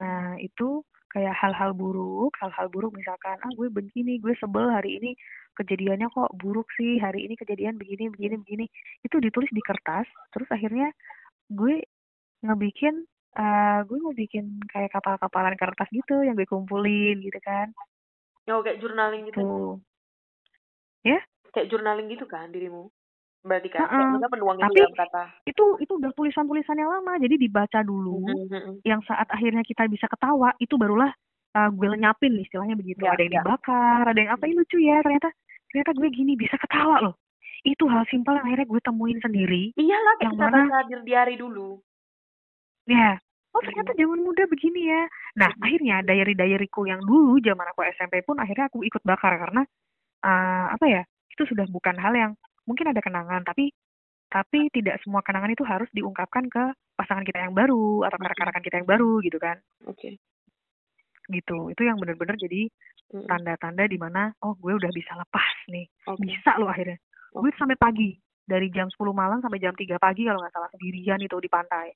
Nah, itu kayak hal-hal buruk, hal-hal buruk misalkan, ah gue begini, gue sebel hari ini kejadiannya kok buruk sih, hari ini kejadian begini, begini, begini. Itu ditulis di kertas, terus akhirnya gue ngebikin, uh, gue mau bikin kayak kapal-kapalan kertas gitu yang gue kumpulin gitu kan. Oh, kayak journaling gitu. Tuh. Ya? Kayak journaling gitu kan dirimu? Berarti kan? Uh -uh. penuang tapi dalam kata. itu itu udah tulisan-tulisan yang lama jadi dibaca dulu. Mm -hmm. yang saat akhirnya kita bisa ketawa itu barulah uh, gue lenyapin istilahnya begitu. Ya, ada yang ya. dibakar ada yang apa ini lucu ya ternyata ternyata gue gini bisa ketawa loh. Itu hal simpel yang akhirnya gue temuin sendiri iyalah yang kita mana hadir di hari dulu. Ya. Oh ternyata zaman muda begini ya. Nah hmm. akhirnya diary diaryku yang dulu zaman aku SMP pun akhirnya aku ikut bakar karena uh, apa ya itu sudah bukan hal yang mungkin ada kenangan tapi tapi tidak semua kenangan itu harus diungkapkan ke pasangan kita yang baru atau ke rekan-rekan kita yang baru gitu kan. Oke. Okay. gitu itu yang benar-benar jadi tanda-tanda di mana oh gue udah bisa lepas nih. Okay. bisa loh akhirnya. Okay. gue sampai pagi dari jam 10 malam sampai jam 3 pagi kalau nggak salah sendirian itu di pantai.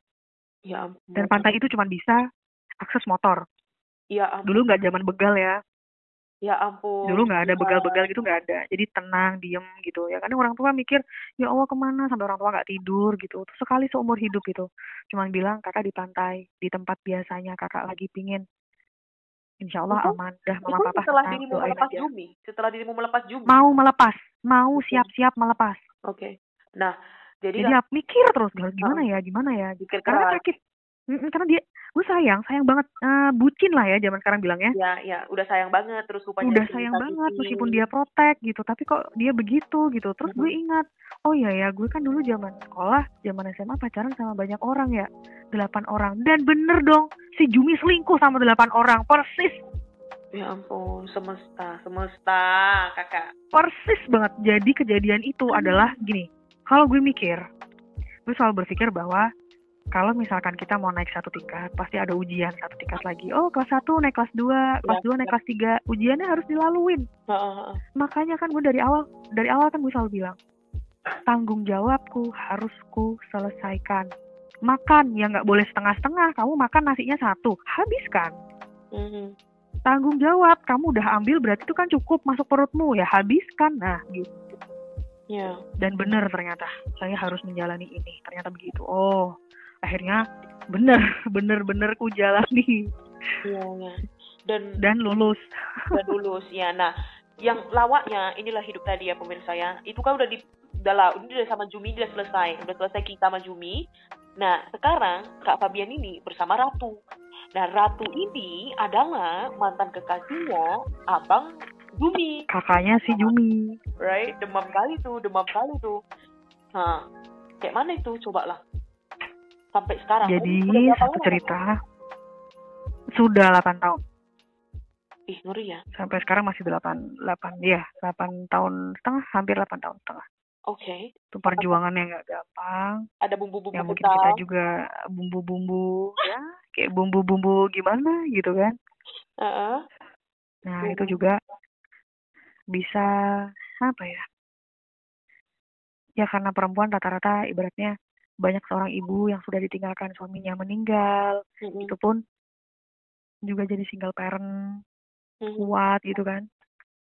Ya dan pantai itu cuma bisa akses motor. Ya dulu nggak zaman begal ya Ya ampun. Dulu nggak ada begal-begal gitu nggak ada. Jadi tenang, diem gitu. Ya kan orang tua mikir, ya Allah ke mana sampai orang tua nggak tidur gitu. Terus sekali seumur hidup gitu. Cuman bilang kakak di pantai, di tempat biasanya kakak lagi pingin. Insya Allah itu, aman. Dah mama itu papa setelah dirimu melepas aja. Jumi. Setelah dirimu melepas Jumi. Mau melepas. Mau siap-siap melepas. Oke. Okay. Nah, jadi, jadi ya, mikir terus gimana ya, gimana ya. Karena sakit Mm, karena dia gue sayang, sayang banget, uh, bucin lah ya zaman sekarang bilangnya. Ya ya, udah sayang banget terus rupanya Udah sayang banget meskipun dia protek gitu, tapi kok dia begitu gitu. Terus gue ingat, oh iya ya gue kan dulu zaman sekolah, zaman SMA pacaran sama banyak orang ya, delapan orang. Dan bener dong, si Jumi selingkuh sama delapan orang, persis. Ya ampun, semesta, semesta, kakak. Persis banget. Jadi kejadian itu adalah gini, kalau gue mikir, gue selalu berpikir bahwa kalau misalkan kita mau naik satu tingkat, pasti ada ujian satu tingkat lagi. Oh, kelas satu naik kelas 2, kelas Iya, 2 naik kelas 3. Ujiannya harus dilaluin. Makanya kan gue dari awal, dari awal kan gue selalu bilang, tanggung jawabku harus ku selesaikan. Makan, ya nggak boleh setengah-setengah. Kamu makan nasinya satu, habiskan. Mhm. Tanggung jawab, kamu udah ambil berarti itu kan cukup masuk perutmu, ya habiskan. Nah, gitu. Iya. Dan bener ternyata, saya harus menjalani ini. Ternyata begitu. Oh, akhirnya bener, *laughs* bener-bener ku jalani. Iya, iya. Dan Dan lulus. udah lulus ya. Nah, yang lawaknya inilah hidup tadi ya pemirsa ya. Itu kan udah di udah lah, ini udah sama Jumi udah selesai, udah selesai kita sama Jumi. Nah, sekarang Kak Fabian ini bersama Ratu. Nah, Ratu ini adalah mantan kekasihnya Abang Jumi, Kakaknya si Jumi. right? Demam kali tuh, demam kali tuh. Nah, kayak mana itu? Coba lah. Sampai sekarang. Jadi, satu lama? cerita. Sudah 8 tahun. Ih, ngeri ya. Sampai sekarang masih 8, 8, ya, 8 tahun setengah, hampir 8 tahun setengah. Oke. Itu perjuangannya nggak gampang. Ada bumbu-bumbu Ya mungkin kita juga bumbu-bumbu, ya, kayak bumbu-bumbu gimana gitu kan. Heeh. Nah, Iya. itu juga bisa apa ya? Ya karena perempuan rata-rata ibaratnya banyak seorang ibu yang sudah ditinggalkan suaminya meninggal, Mm-mm. itu pun juga jadi single parent Mhm. kuat gitu kan.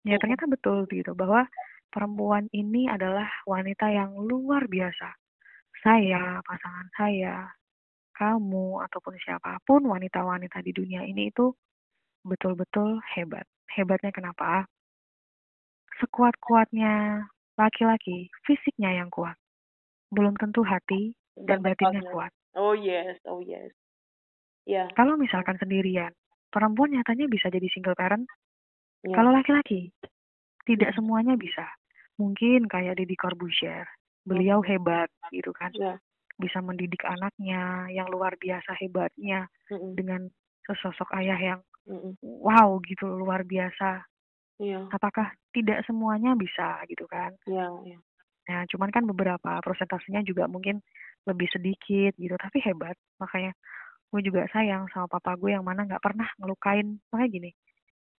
Ya ternyata betul gitu bahwa perempuan ini adalah wanita yang luar biasa. Saya, pasangan saya, kamu ataupun siapa pun wanita-wanita di dunia ini itu betul-betul hebat. Hebatnya kenapa? Sekuat-kuatnya laki-laki, fisiknya yang kuat. Belum tentu hati dan batinnya kuat. Oh yes, oh yes. Ya, Kalau misalkan sendirian, perempuan nyatanya bisa jadi single parent. ya. Kalau laki-laki, tidak semuanya bisa. Mungkin kayak Deddy Corbuzier, beliau hebat gitu kan. Ya. Bisa mendidik anaknya yang luar biasa hebatnya Mm-mm. dengan sesosok ayah yang Mm-mm. wow gitu luar biasa. Iya, Apakah tidak semuanya bisa gitu kan? iya, iya. Nah, cuman kan beberapa prosentasenya juga mungkin lebih sedikit gitu, tapi hebat. Makanya gue juga sayang sama papa gue yang mana nggak pernah ngelukain. Makanya gini,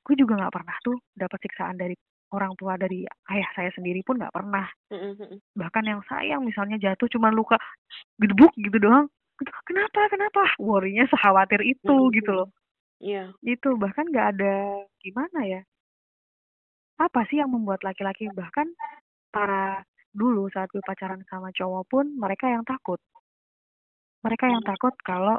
gue juga nggak pernah tuh dapat siksaan dari orang tua dari ayah saya sendiri pun nggak pernah. Bahkan yang sayang misalnya jatuh cuman luka gedebuk gitu doang. Kenapa? Kenapa? Worrynya sekhawatir itu gitu loh. Iya, Itu bahkan nggak ada gimana ya? Apa sih yang membuat laki-laki bahkan para dulu saat gue pacaran sama cowok pun mereka yang takut. Mereka yang takut kalau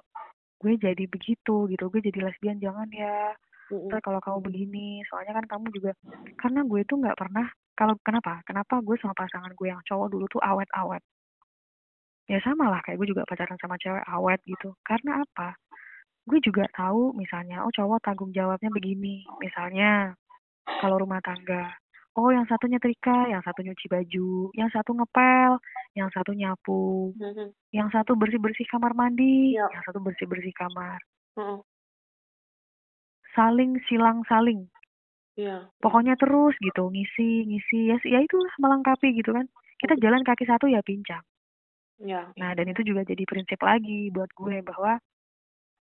gue jadi begitu gitu, gue jadi lesbian jangan ya. Mm-mm. Ntar kalau kamu begini, soalnya kan kamu juga karena gue tuh nggak pernah kalau kenapa? Kenapa gue sama pasangan gue yang cowok dulu tuh awet-awet? Ya sama lah kayak gue juga pacaran sama cewek awet gitu. Karena apa? Gue juga tahu misalnya, oh cowok tanggung jawabnya begini. Misalnya kalau rumah tangga, oh yang satu nyetrika, yang satu nyuci baju, yang satu ngepel, yang satu nyapu, Mhm. yang satu bersih-bersih kamar mandi, Iya. yang satu bersih-bersih kamar. Mm-mm. Saling silang saling. Iya. Pokoknya terus gitu, ngisi, ngisi, ya, ya itulah melengkapi gitu kan. Kita jalan kaki satu ya pincang. Iya. Nah, dan itu juga jadi prinsip lagi buat gue bahwa,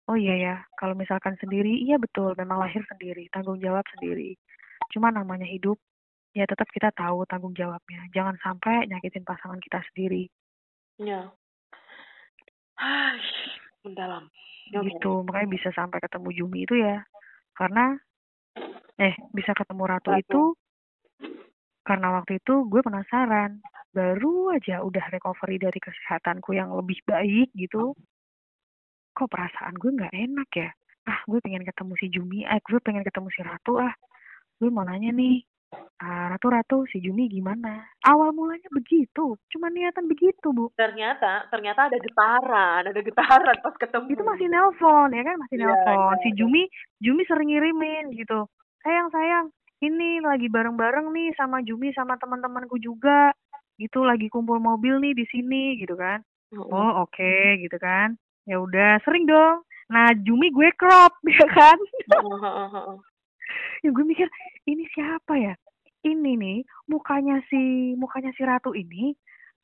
oh iya ya, kalau misalkan sendiri, iya betul, memang lahir sendiri, tanggung jawab sendiri. Cuma namanya hidup, ya tetap kita tahu tanggung jawabnya. Jangan sampai nyakitin pasangan kita sendiri. Iya. Hai, mendalam. Oke. Gitu, makanya bisa sampai ketemu Jumi itu ya. Karena, eh, bisa ketemu Ratu Ratu. itu, karena waktu itu gue penasaran. Baru aja udah recovery dari kesehatanku yang lebih baik gitu. Kok perasaan gue nggak enak ya? Ah, gue pengen ketemu si Jumi, eh, gue pengen ketemu si Ratu ah. Gue mau nanya nih, Ratu-Ratu, si Jumi gimana? Awal mulanya begitu, cuma niatan begitu, Bu. Ternyata, ternyata ada getaran, ada getaran pas ketemu. itu masih nelpon ya kan masih Iya, nelpon iya, si iya. Jumi Jumi sering ngirimin gitu sayang sayang ini lagi bareng-bareng nih sama Jumi sama teman-temanku juga gitu lagi kumpul mobil nih di sini gitu kan oh oke gitu kan ya udah sering dong nah Jumi gue crop *laughs* ya kan. Ya gue mikir ini siapa ya ini nih mukanya si mukanya si Ratu ini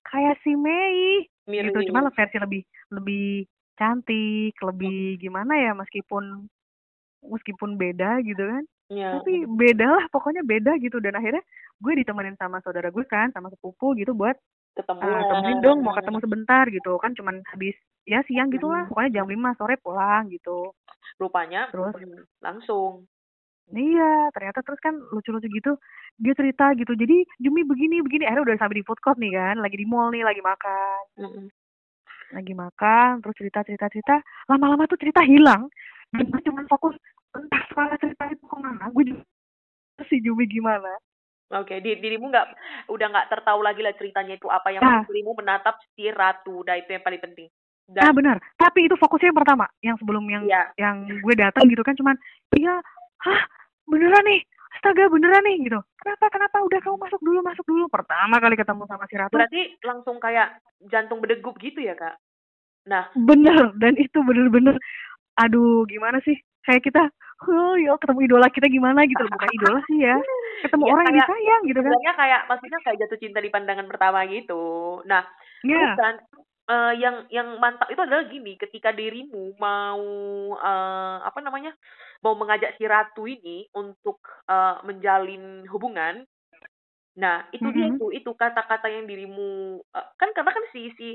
kayak si Mei Miring. gitu cuma versi lebih lebih cantik lebih gimana ya meskipun meskipun beda gitu kan Ya. tapi beda lah pokoknya beda gitu dan akhirnya gue ditemenin sama saudara gue kan sama sepupu gitu buat ketemu. ah, temenin dong mau ketemu *laughs* sebentar gitu kan cuman habis ya siang gitu lah Hmm. pokoknya jam 5 sore pulang gitu Rupanya Terus? langsung. Iya ternyata terus kan lucu-lucu gitu dia cerita gitu jadi Jumi begini begini akhirnya udah sampai di food court nih kan lagi di mall nih lagi makan Mm-mm. lagi makan terus cerita cerita cerita lama-lama tuh cerita hilang dan gue cuma fokus entah soal cerita itu ke mana gue juga si Jumi gimana Oke, di, dirimu nggak udah nggak tertahu lagi lah ceritanya itu apa yang Nah. dirimu menatap si ratu, dah itu yang paling penting. ah Dan benar tapi itu fokusnya yang pertama yang sebelum yang ya, yang gue datang gitu kan cuman iya hah beneran nih? Astaga beneran nih? Gitu. Kenapa kenapa? Udah kamu masuk dulu masuk dulu. Pertama kali ketemu sama si Ratu. Berarti langsung kayak jantung berdegup gitu ya kak? Nah, bener dan itu bener-bener aduh gimana sih? Kayak kita oh ya ketemu idola kita gimana? Gitu bukan idola sih ya. Ketemu Ya, orang yang kayak- disayang gitu kan. sebenarnya kayak maksudnya kayak jatuh cinta di pandangan pertama gitu. Nah, ya Terus kan eh, yang yang mantap itu adalah gini, ketika dirimu mau eh, apa namanya mau mengajak si ratu ini untuk eh, menjalin hubungan, nah itu dia Mhm. itu itu kata-kata yang dirimu eh, kan karena kan si si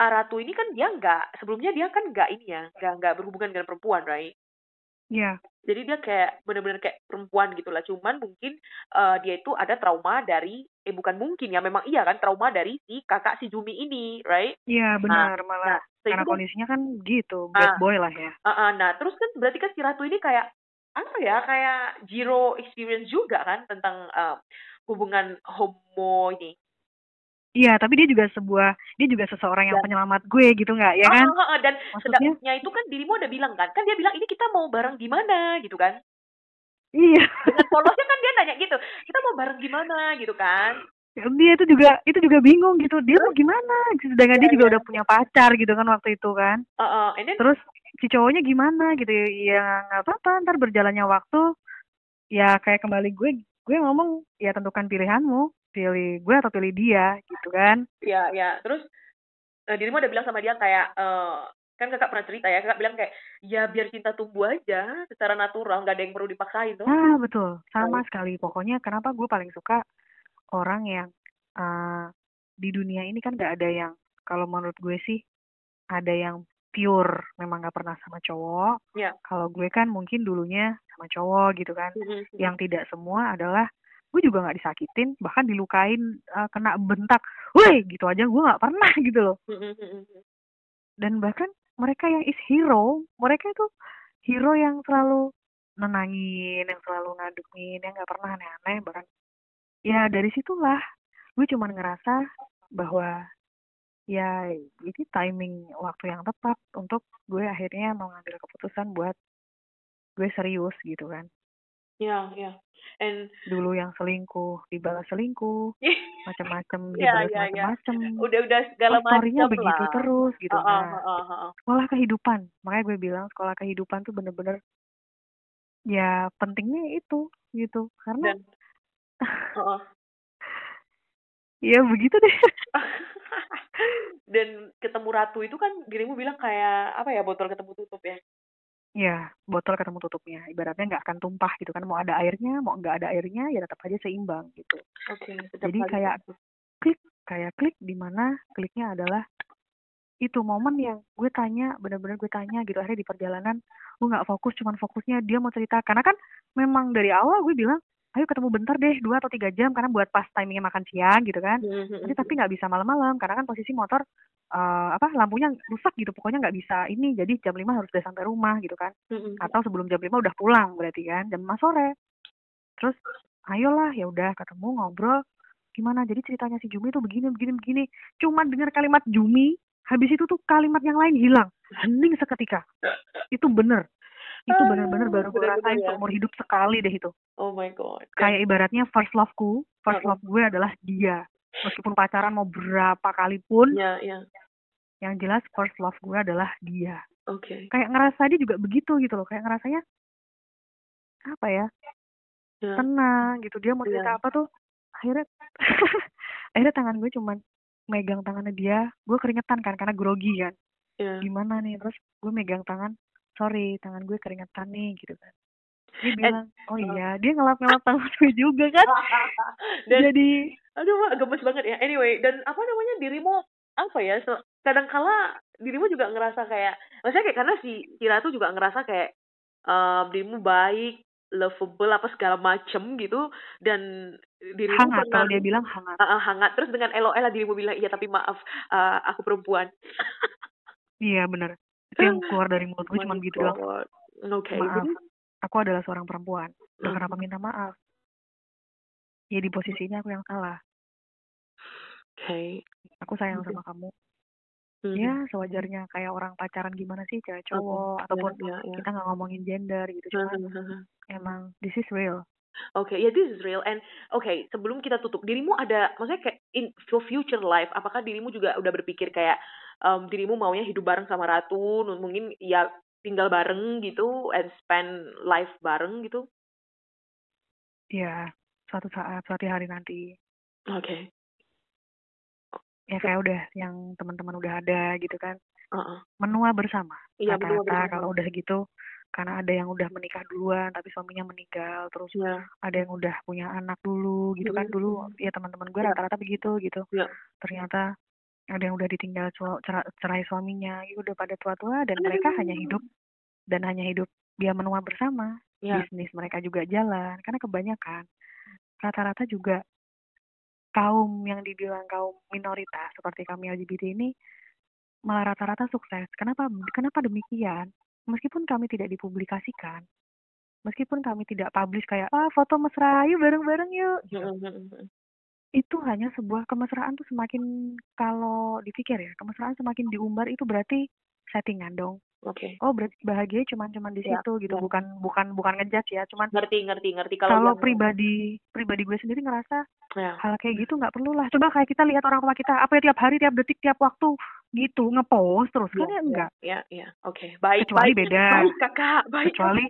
eh, ratu ini kan dia nggak sebelumnya dia kan nggak ini ya nggak nggak berhubungan dengan perempuan, right? ya Jadi dia kayak bener-bener kayak perempuan gitu lah. Cuman mungkin eh, dia itu ada trauma dari eh bukan mungkin ya memang iya kan trauma dari si kakak si Jumi ini, right? ya benar malah Nah, so karena itu kondisinya kan gitu bad Ah. boy lah ya ah, ah, nah terus kan berarti kan si Ratu ini kayak apa ya kayak zero experience juga kan tentang eh, hubungan homo ini. Iya, tapi dia juga sebuah, dia juga seseorang yang Dan- penyelamat gue gitu nggak, ya kan? Ah, ah, ah, dan Maksudnya, sedapnya itu kan dirimu udah bilang kan, kan dia bilang ini kita mau bareng gimana gitu kan. Iya. Dengan polosnya kan dia nanya gitu, kita mau bareng gimana gitu kan. Dia itu juga, itu juga bingung gitu. Dia mau gimana? Sedangkan dia Iya, juga iya. udah punya pacar gitu kan waktu itu kan. Ah, and then Terus si cowoknya gimana gitu? Ya nggak apa-apa. Ntar berjalannya waktu, ya kayak kembali gue, gue ngomong ya tentukan pilihanmu, pilih gue atau pilih dia gitu kan? ya ya terus eh, dirimu udah bilang sama dia kayak eh, kan kakak pernah cerita ya kakak bilang kayak ya biar cinta tumbuh aja secara natural nggak ada yang perlu dipaksain tuh Ah betul, sama sekali. Pokoknya kenapa gue paling suka orang yang eh, di dunia ini kan gak ada yang kalau menurut gue sih ada yang pure memang gak pernah sama cowok. Ya. Kalau gue kan mungkin dulunya sama cowok gitu kan. Mhm, mhm. Yang tidak semua adalah gue juga nggak disakitin, bahkan dilukain, eh, kena bentak, woi gitu aja gue nggak pernah *laughs* gitu loh. Dan bahkan mereka yang is hero, mereka itu hero yang selalu nenangin, yang selalu ngadepin, yang nggak pernah aneh-aneh. Bahkan ya dari situlah gue cuman ngerasa bahwa ya ini timing waktu yang tepat untuk gue akhirnya mau ngambil keputusan buat gue serius gitu kan. Ya ya and Dulu yang selingkuh dibalas selingkuh, *laughs* macam-macam Ya, dibalas ya, ya. macam-macam. udah udah segala Oh, macam begitu lah terus gitu. Ah, Nah, ah, ah, ah. sekolah kehidupan makanya gue bilang sekolah kehidupan tuh bener-bener ya pentingnya itu gitu karena dan ah. *laughs* ya begitu deh *laughs* dan ketemu ratu itu kan dirimu bilang kayak apa ya botol ketemu tutup ya ya botol ketemu tutupnya. Ibaratnya nggak akan tumpah gitu kan. Mau ada airnya mau nggak ada airnya ya tetap aja seimbang gitu. Oke Jadi kayak- klik kayak klik di mana kliknya adalah itu momen yang gue tanya bener-bener gue tanya gitu. Akhirnya di perjalanan gue nggak fokus cuman fokusnya dia mau cerita. Karena kan memang dari awal gue bilang ayo ketemu bentar deh dua atau tiga jam karena buat pas timingnya makan siang gitu kan. Jadi tapi nggak bisa malam-malam karena kan posisi motor eh, apa lampunya rusak gitu pokoknya nggak bisa ini jadi jam 5 harus udah sampai rumah gitu kan. Atau sebelum jam 5 udah pulang berarti kan jam 5 sore. Terus ayolah ya udah ketemu ngobrol gimana? Jadi ceritanya si Jumi tuh begini begini begini. Cuman dengar kalimat Jumi habis itu tuh kalimat yang lain hilang. Hening seketika. Itu bener itu Ah, bener-bener baru gue rasain ya. seumur hidup sekali deh itu. Oh my god. Kayak ibaratnya first loveku first love gue adalah dia. Meskipun pacaran mau berapa kali pun ya ya. yang jelas first love gue adalah dia. Oke. Kayak ngerasa dia juga begitu gitu loh. Kayak ngerasanya apa ya Ya. tenang gitu. Dia mau cerita Iya. apa tuh akhirnya *laughs* akhirnya tangan gue cuman megang tangannya dia. Gue keringetan kan karena grogi kan. Iya. gimana nih? Terus gue megang tangan sorry tangan gue keringetan nih gitu kan. Dia And- bilang oh iya dia ngelap ngelap tangan gue juga kan. *laughs* Dan jadi aduh Mak, gemes banget ya. Anyway dan apa namanya dirimu apa ya so, kadangkala dirimu juga ngerasa kayak maksudnya kayak karena si si Ratu juga ngerasa kayak em, dirimu baik lovable apa segala macem gitu dan dirimu hangat pernah kalau dia bilang hangat. Ah, hangat. Terus dengan LOL lah dirimu bilang iya tapi maaf ah, aku perempuan. Iya bener itu yang keluar dari mulut gue cuma gitu doang God. Oke, maaf aku adalah seorang perempuan Hmm. kenapa minta maaf ya di posisinya aku yang salah Oke. aku sayang Mhm. sama kamu Mhm. ya sewajarnya kayak orang pacaran gimana sih cewek cowok Ya, ataupun ya, ya. kita nggak ngomongin gender gitu cuman Mhm. emang this is real Oke, ya this is real and oke sebelum kita tutup dirimu ada maksudnya kayak in for future life apakah dirimu juga udah berpikir kayak em, dirimu maunya hidup bareng sama Ratu mungkin ya tinggal bareng gitu and spend life bareng gitu? ya suatu saat suatu hari nanti Oke. ya kayak udah yang teman-teman udah ada gitu kan Heeh. menua bersama Iya rata-rata kalau udah gitu karena ada yang udah menikah duluan tapi suaminya meninggal terus Ya. ada yang udah punya anak dulu gitu kan Mhm. dulu ya teman-teman gue Ya. rata-rata begitu gitu Ya. ternyata ada yang udah ditinggal cera- cerai suaminya ya udah pada tua-tua dan mereka hanya hidup dan hanya hidup dia menua bersama Ya. bisnis mereka juga jalan karena kebanyakan rata-rata juga kaum yang dibilang kaum minoritas seperti kami LGBT ini malah rata-rata sukses. Kenapa kenapa demikian? Meskipun kami tidak dipublikasikan, meskipun kami tidak publish kayak ah foto mesra yuk bareng-bareng yuk gitu. Itu hanya sebuah kemesraan tuh semakin kalau dipikir ya, kemesraan semakin diumbar itu berarti settingan dong. Oke. Oh, berarti bahagia cuman cuman di Ya, situ gitu, ya. bukan bukan bukan ngejudge ya, cuman Ngerti ngerti ngerti kalau kalau pribadi pribadi gue sendiri ngerasa ya. hal kayak gitu nggak perlu lah. Coba kayak kita lihat orang tua kita apa ya tiap hari, tiap detik, tiap waktu gitu ngepost terus kan ya enggak. Ya, ya. Oke. Baik, Kecuali baik. beda. Baik, Kakak. Baik. Kecuali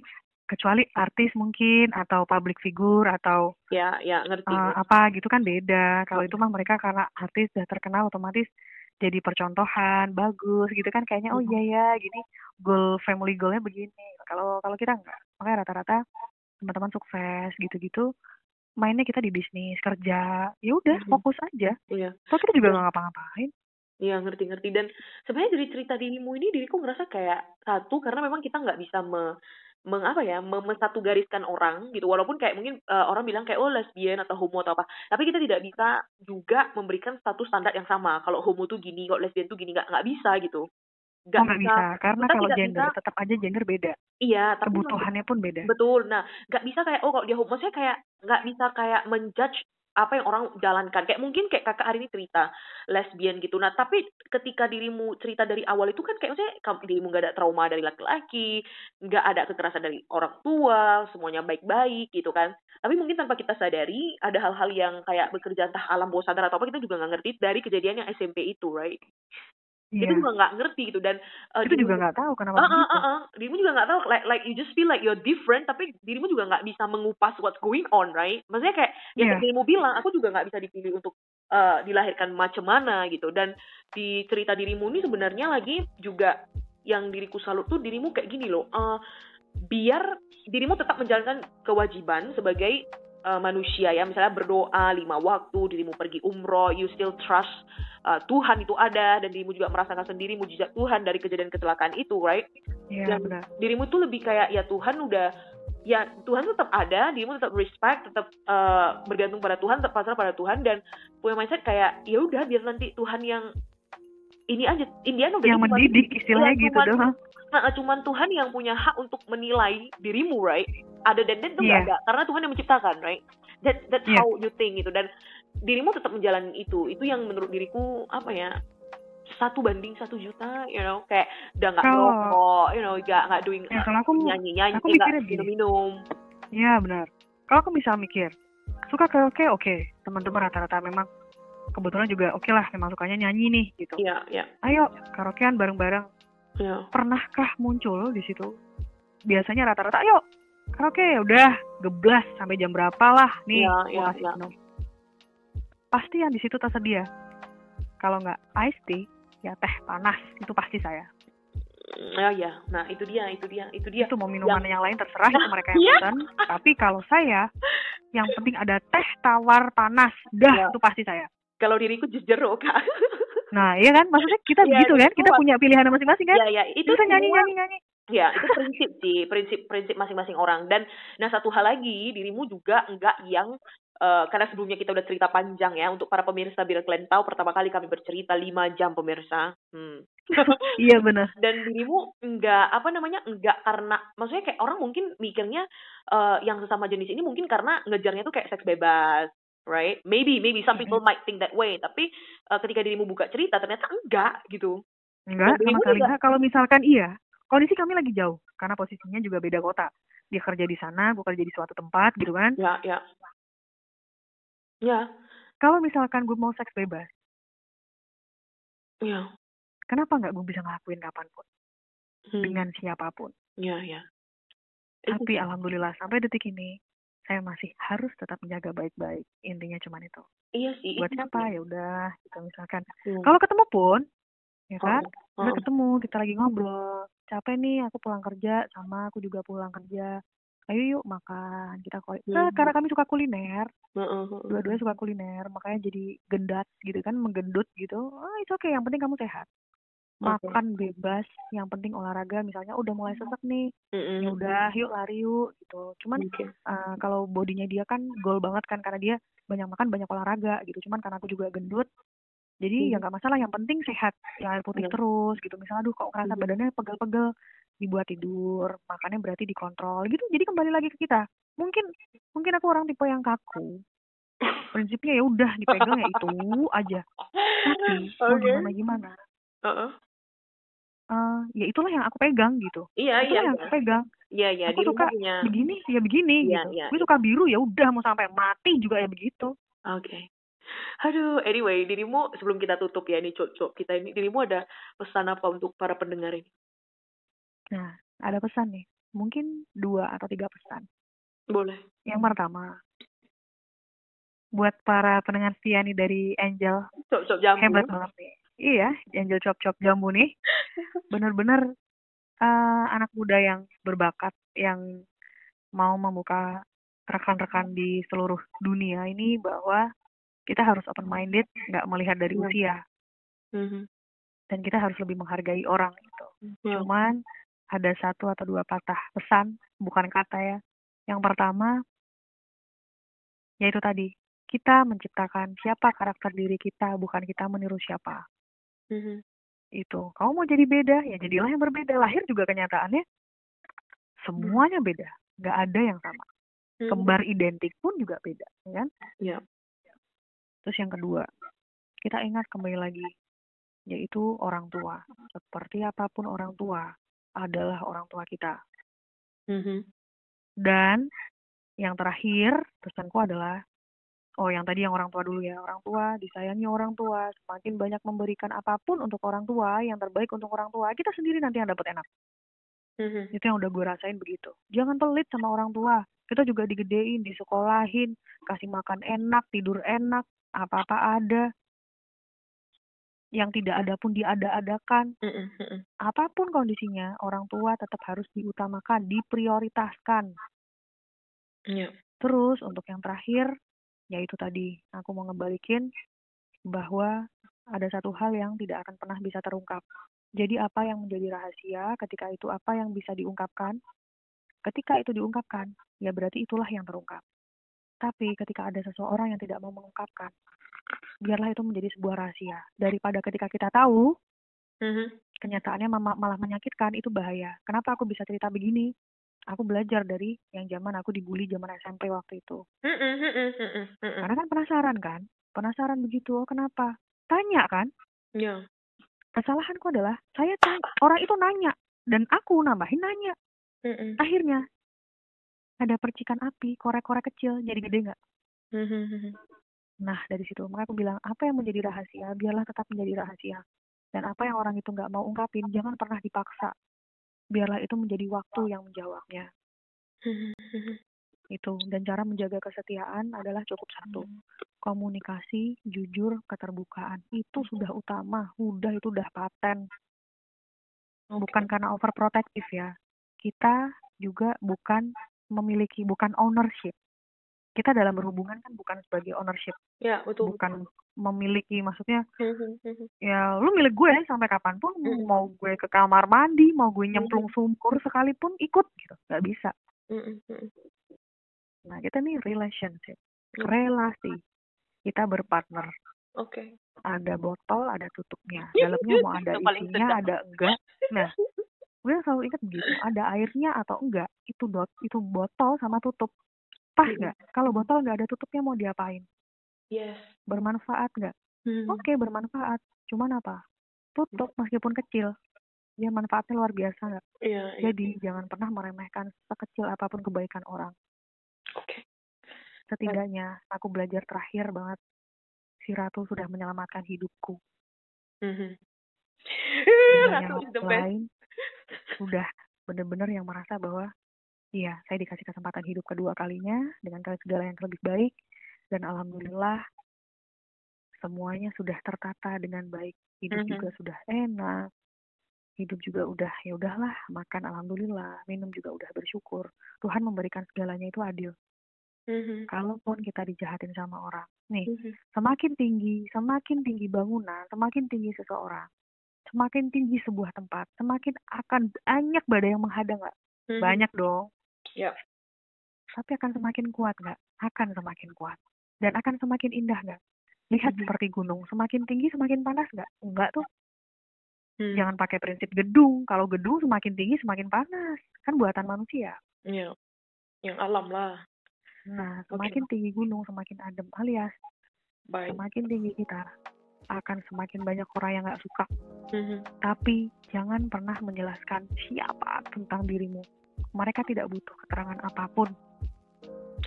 kecuali artis mungkin atau public figure atau Ya, ya, ngerti. eh, apa gitu kan beda. Kalau itu mah mereka karena artis sudah terkenal otomatis jadi percontohan bagus gitu kan kayaknya oh iya ya gini goal family goalnya begini. Kalau kalau kita enggak. Makanya rata-rata teman-teman sukses gitu-gitu mainnya kita di bisnis kerja ya udah Mhm. fokus aja. Iya. Toh kita juga nggak ngapa-ngapain. Iya ngerti-ngerti dan sebenarnya dari cerita dirimu ini diriku ngerasa kayak satu karena memang kita nggak bisa me, meng apa ya mem- satu gariskan orang gitu walaupun kayak mungkin eh, orang bilang kayak oh lesbian atau homo atau apa tapi kita tidak bisa juga memberikan satu standar yang sama kalau homo tuh gini kalau lesbian tuh gini nggak nggak bisa gitu oh nggak bisa karena kalau gender bisa- tetap aja gender beda. iya tapi Kebutuhannya pun beda. Betul. Nah, nggak bisa kayak oh kalau dia homo, maksudnya kayak nggak bisa kayak menjudge apa yang orang jalankan. Kayak mungkin kayak kakak hari ini cerita lesbian gitu. Nah, tapi ketika dirimu cerita dari awal itu kan kayak kamu, dirimu nggak ada trauma dari laki-laki, nggak ada kekerasan dari orang tua, semuanya baik-baik gitu kan. Tapi mungkin tanpa kita sadari ada hal-hal yang kayak bekerja entah alam bawah sadar atau apa kita juga nggak ngerti dari kejadian yang SMP itu, right? Iya. Itu juga nggak ngerti gitu dan uh, Itu juga nggak tahu kenapa ah, begitu. ah, ah. Dirimu juga nggak tahu, like, like you just feel like you're different, tapi dirimu juga nggak bisa mengupas what's going on, right? Maksudnya kayak yang Iya. dirimu bilang, aku juga nggak bisa dipilih untuk eh, dilahirkan macam mana gitu. Dan di cerita dirimu ini sebenarnya lagi juga yang diriku salut tuh dirimu kayak gini loh. eh, biar dirimu tetap menjalankan kewajiban sebagai eh, manusia ya, misalnya berdoa lima waktu, dirimu pergi umroh, you still trust eh, Tuhan itu ada dan dirimu juga merasakan sendiri mujizat Tuhan dari kejadian kecelakaan itu, right? Iya Dan benar. dirimu tuh lebih kayak ya Tuhan udah ya Tuhan tetap ada, dirimu tetap respect, tetap eh, bergantung pada Tuhan, tetap pasrah pada Tuhan dan punya mindset kayak ya udah biar nanti Tuhan yang ini aja Indian udah Yang cuman- mendidik istilahnya Iya, gitu cuman- doang. Nah, cuman Tuhan yang punya hak untuk menilai dirimu, right? Ada dan itu Iya. nggak ada, karena Tuhan yang menciptakan, right? That that's Iya. how you think gitu dan dirimu tetap menjalani itu. Itu yang menurut diriku apa ya? Satu banding satu juta, you know, kayak udah nggak ngerokok, you know, nggak nggak doing Ya kalau aku nyanyi nyanyi, aku nggak mikirnya gini. minum minum. Iya benar. Kalau aku bisa mikir, suka karaoke oke, teman-teman rata-rata memang kebetulan juga oke lah, memang sukanya nyanyi nih gitu. Iya, iya, Ayo karaokean bareng-bareng. iya. Pernahkah muncul di situ? Biasanya rata-rata, ayo karaoke udah geblas sampai jam berapa lah nih iya, kasih iya. minum. Pasti yang di situ tersedia kalau nggak iced tea ya teh panas itu pasti saya Oh ya, nah itu dia, itu dia, itu dia. itu mau minuman yang, lain terserah itu mereka yang *laughs* Iya. pesan tapi kalau saya yang penting ada teh tawar panas dah Iya. itu pasti saya Kalau diriku jus jeruk kak. nah iya kan maksudnya kita Iya, begitu kan kita punya pilihan masing-masing kan ya ya, itu kita nyanyi nyanyi nyanyi Ya, itu prinsip sih, prinsip prinsip masing-masing orang. Dan nah satu hal lagi, dirimu juga enggak yang eh, karena sebelumnya kita udah cerita panjang ya untuk para pemirsa biar kalian tahu pertama kali kami bercerita 5 jam pemirsa. Hmm. *laughs* iya benar Dan dirimu enggak apa namanya enggak karena maksudnya kayak orang mungkin mikirnya eh, yang sesama jenis ini mungkin karena ngejarnya tuh kayak seks bebas, right? Maybe maybe some people might think that way, tapi eh, ketika dirimu buka cerita ternyata enggak gitu. enggak sama sekali enggak kalau misalkan iya kondisi kami lagi jauh karena posisinya juga beda kota dia kerja di sana gue kerja di suatu tempat gitu kan Ya, ya. Ya, kalau misalkan gue mau seks bebas ya. kenapa nggak gue bisa ngelakuin kapan pun Hmm. dengan siapa pun Ya, ya. Tapi alhamdulillah sampai detik ini saya masih harus tetap menjaga baik-baik intinya cuman itu Iya sih. buat siapa ya udah gitu misalkan Hmm. kalau ketemu pun ya Oh, kan? Oh, udah oh. ketemu kita lagi ngobrol. Capek nih aku pulang kerja sama aku juga pulang kerja. Ayo yuk makan. Kita kok Hmm. karena kami suka kuliner. Dua-duanya suka kuliner makanya jadi gendat gitu kan menggendut gitu. Ah itu oke yang penting kamu sehat. Makan bebas yang penting olahraga. Misalnya udah mulai sesek nih. Mm-mm. ya udah yuk lari yuk gitu. Cuman Oke. eh, kalau bodinya dia kan gol banget kan karena dia banyak makan banyak olahraga gitu. Cuman karena aku juga gendut jadi ya Hmm. nggak masalah yang penting sehat ya air putih Iya. terus gitu misalnya aduh kok ngerasa Mhm. badannya pegel-pegel dibuat tidur makannya berarti dikontrol gitu jadi kembali lagi ke kita mungkin mungkin aku orang tipe yang kaku prinsipnya ya udah dipegang ya itu aja tapi mau Oke. gimana gimana Heeh. eh, ya itulah yang aku pegang gitu Iya, iya, itulah yang iya. aku pegang Iya, iya. aku suka punya. begini ya begini Iya, gitu iya, gue iya. suka biru ya udah mau sampai mati juga ya begitu Oke. Aduh, anyway, dirimu sebelum kita tutup ya ini cocok kita ini dirimu ada pesan apa untuk para pendengar ini? nah ada pesan nih mungkin dua atau tiga pesan Boleh. yang pertama buat para pendengar setia nih dari Angel Cocok jambu. hebat banget nih iya Angel Chop Jambu nih *laughs* bener-bener eh, anak muda yang berbakat yang mau membuka rekan-rekan di seluruh dunia ini bahwa kita harus open minded nggak melihat dari Iya. usia Mhm. dan kita harus lebih menghargai orang gitu Ya. cuman ada satu atau dua patah pesan bukan kata ya yang pertama yaitu tadi kita menciptakan siapa karakter diri kita bukan kita meniru siapa Mhm. itu kamu mau jadi beda ya jadilah yang berbeda lahir juga kenyataannya semuanya beda nggak ada yang sama Mhm. kembar identik pun juga beda ya kan Ya. Terus yang kedua kita ingat kembali lagi yaitu orang tua. Seperti apa pun orang tua adalah orang tua kita. Mhm. dan yang terakhir pesanku adalah oh yang tadi yang orang tua dulu ya orang tua disayangi orang tua semakin banyak memberikan apa pun untuk orang tua yang terbaik untuk orang tua kita sendiri nanti yang dapat enak. Mhm. itu yang udah gue rasain begitu. Jangan pelit sama orang tua. Kita juga digedein disekolahin kasih makan enak tidur enak apa-apa ada. Yang tidak ada pun diada-adakan. Apa pun kondisinya orang tua tetap harus diutamakan diprioritaskan. Ya. terus untuk yang terakhir yaitu tadi aku mau ngebalikin bahwa ada satu hal yang tidak akan pernah bisa terungkap. Jadi apa yang menjadi rahasia ketika itu apa yang bisa diungkapkan? Ketika itu diungkapkan ya berarti itulah yang terungkap tapi ketika ada seseorang yang tidak mau mengungkapkan biarlah itu menjadi sebuah rahasia daripada ketika kita tahu Mhm. kenyataannya malah menyakitkan itu bahaya. Kenapa aku bisa cerita begini? Aku belajar dari yang zaman aku dibully zaman SMP waktu itu. Mhm. Mhm. Mhm. Mhm. Karena kan penasaran kan? Penasaran begitu, oh kenapa? Tanya kan? Ya. Kesalahanku adalah saya tanya, orang itu nanya dan aku nambahin nanya. Mhm. Akhirnya ada percikan api, korek-korek kecil jadi gede nggak? Mhm. Mhm. Nah dari situ makanya aku bilang apa yang menjadi rahasia biarlah tetap menjadi rahasia. Dan apa yang orang itu nggak mau ungkapin jangan pernah dipaksa. Biarlah itu menjadi waktu yang menjawabnya. Itu dan cara menjaga kesetiaan adalah cukup satu. Hmm. Komunikasi, jujur, keterbukaan. Itu sudah utama. Udah itu udah paten. Bukan karena overprotective ya. Kita juga bukan memiliki bukan ownership. Kita dalam berhubungan kan bukan sebagai ownership, Ya, betul. bukan memiliki maksudnya Mhm, mhm. ya lu milik gue sampai kapan pun Mm. mau gue ke kamar mandi mau gue nyemplung sumur sekalipun ikut gitu nggak bisa nah kita nih relationship Hmm. relasi kita berpartner Oke. ada botol ada tutupnya dalamnya mau ada isinya ada enggak nah *laughs* gue selalu ingat begitu ada airnya atau enggak itu dot itu botol sama tutup pas Mm-mm. nggak kalau botol nggak ada tutupnya mau diapain Yes. bermanfaat nggak Mhm. oke bermanfaat cuman apa tutup meskipun kecil dia manfaatnya luar biasa nggak Iya, iya. jadi jangan pernah meremehkan sekecil apa pun kebaikan orang Oke. setidaknya aku belajar terakhir banget si ratu sudah menyelamatkan hidupku Mhm. dengan Ratu is the best. lain udah bener-bener yang merasa bahwa iya saya dikasih kesempatan hidup kedua kalinya dengan segala yang lebih baik dan alhamdulillah semuanya sudah tertata dengan baik hidup Mhm. juga sudah enak hidup juga udah ya udahlah makan alhamdulillah minum juga udah bersyukur Tuhan memberikan segalanya itu adil Mhm. kalaupun kita dijahatin sama orang nih Mhm. semakin tinggi semakin tinggi bangunan semakin tinggi seseorang semakin tinggi sebuah tempat semakin akan banyak badai yang menghadang nggak Mhm. banyak dong Ya. tapi akan semakin kuat nggak akan semakin kuat dan akan semakin indah nggak lihat Mhm. seperti gunung semakin tinggi semakin panas nggak enggak tuh Hmm. jangan pakai prinsip gedung kalau gedung semakin tinggi semakin panas kan buatan manusia Iya. Yang alam lah. nah semakin tinggi gunung semakin adem alias Baik. semakin tinggi kita akan semakin banyak orang yang nggak suka Mhm. tapi jangan pernah menjelaskan siapa tentang dirimu mereka tidak butuh keterangan apa pun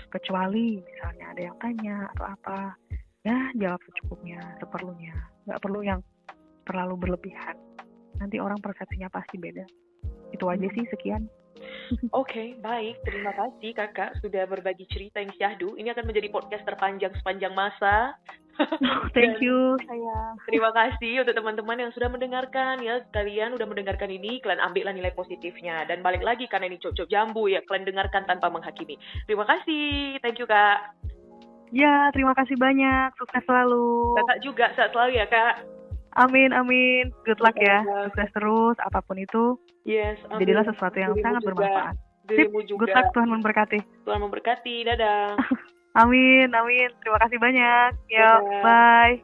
kecuali misalnya ada yang tanya atau apa ya jawab secukupnya seperlunya nggak perlu yang terlalu berlebihan nanti orang persepsinya pasti beda itu aja Hmm. sih sekian Oke, baik. Terima kasih kakak sudah berbagi cerita yang syahdu. Ini akan menjadi podcast terpanjang sepanjang masa. *laughs* thank you sayang Terima kasih untuk teman-teman yang sudah mendengarkan ya. Kalian udah mendengarkan ini, kalian ambillah nilai positifnya. Dan balik lagi karena ini cocok jambu ya, kalian dengarkan tanpa menghakimi. Terima kasih. Thank you kak. ya terima kasih banyak sukses selalu Kakak juga sehat selalu ya kak. amin amin good luck ya sukses terus apa pun itu Yes. amin. jadilah sesuatu yang Dirimu sangat juga. bermanfaat Sip, Dirimu good juga. luck Tuhan memberkati Tuhan memberkati. Dadah. *laughs* Amin, amin. Terima kasih banyak. Yuk, Dadah. bye.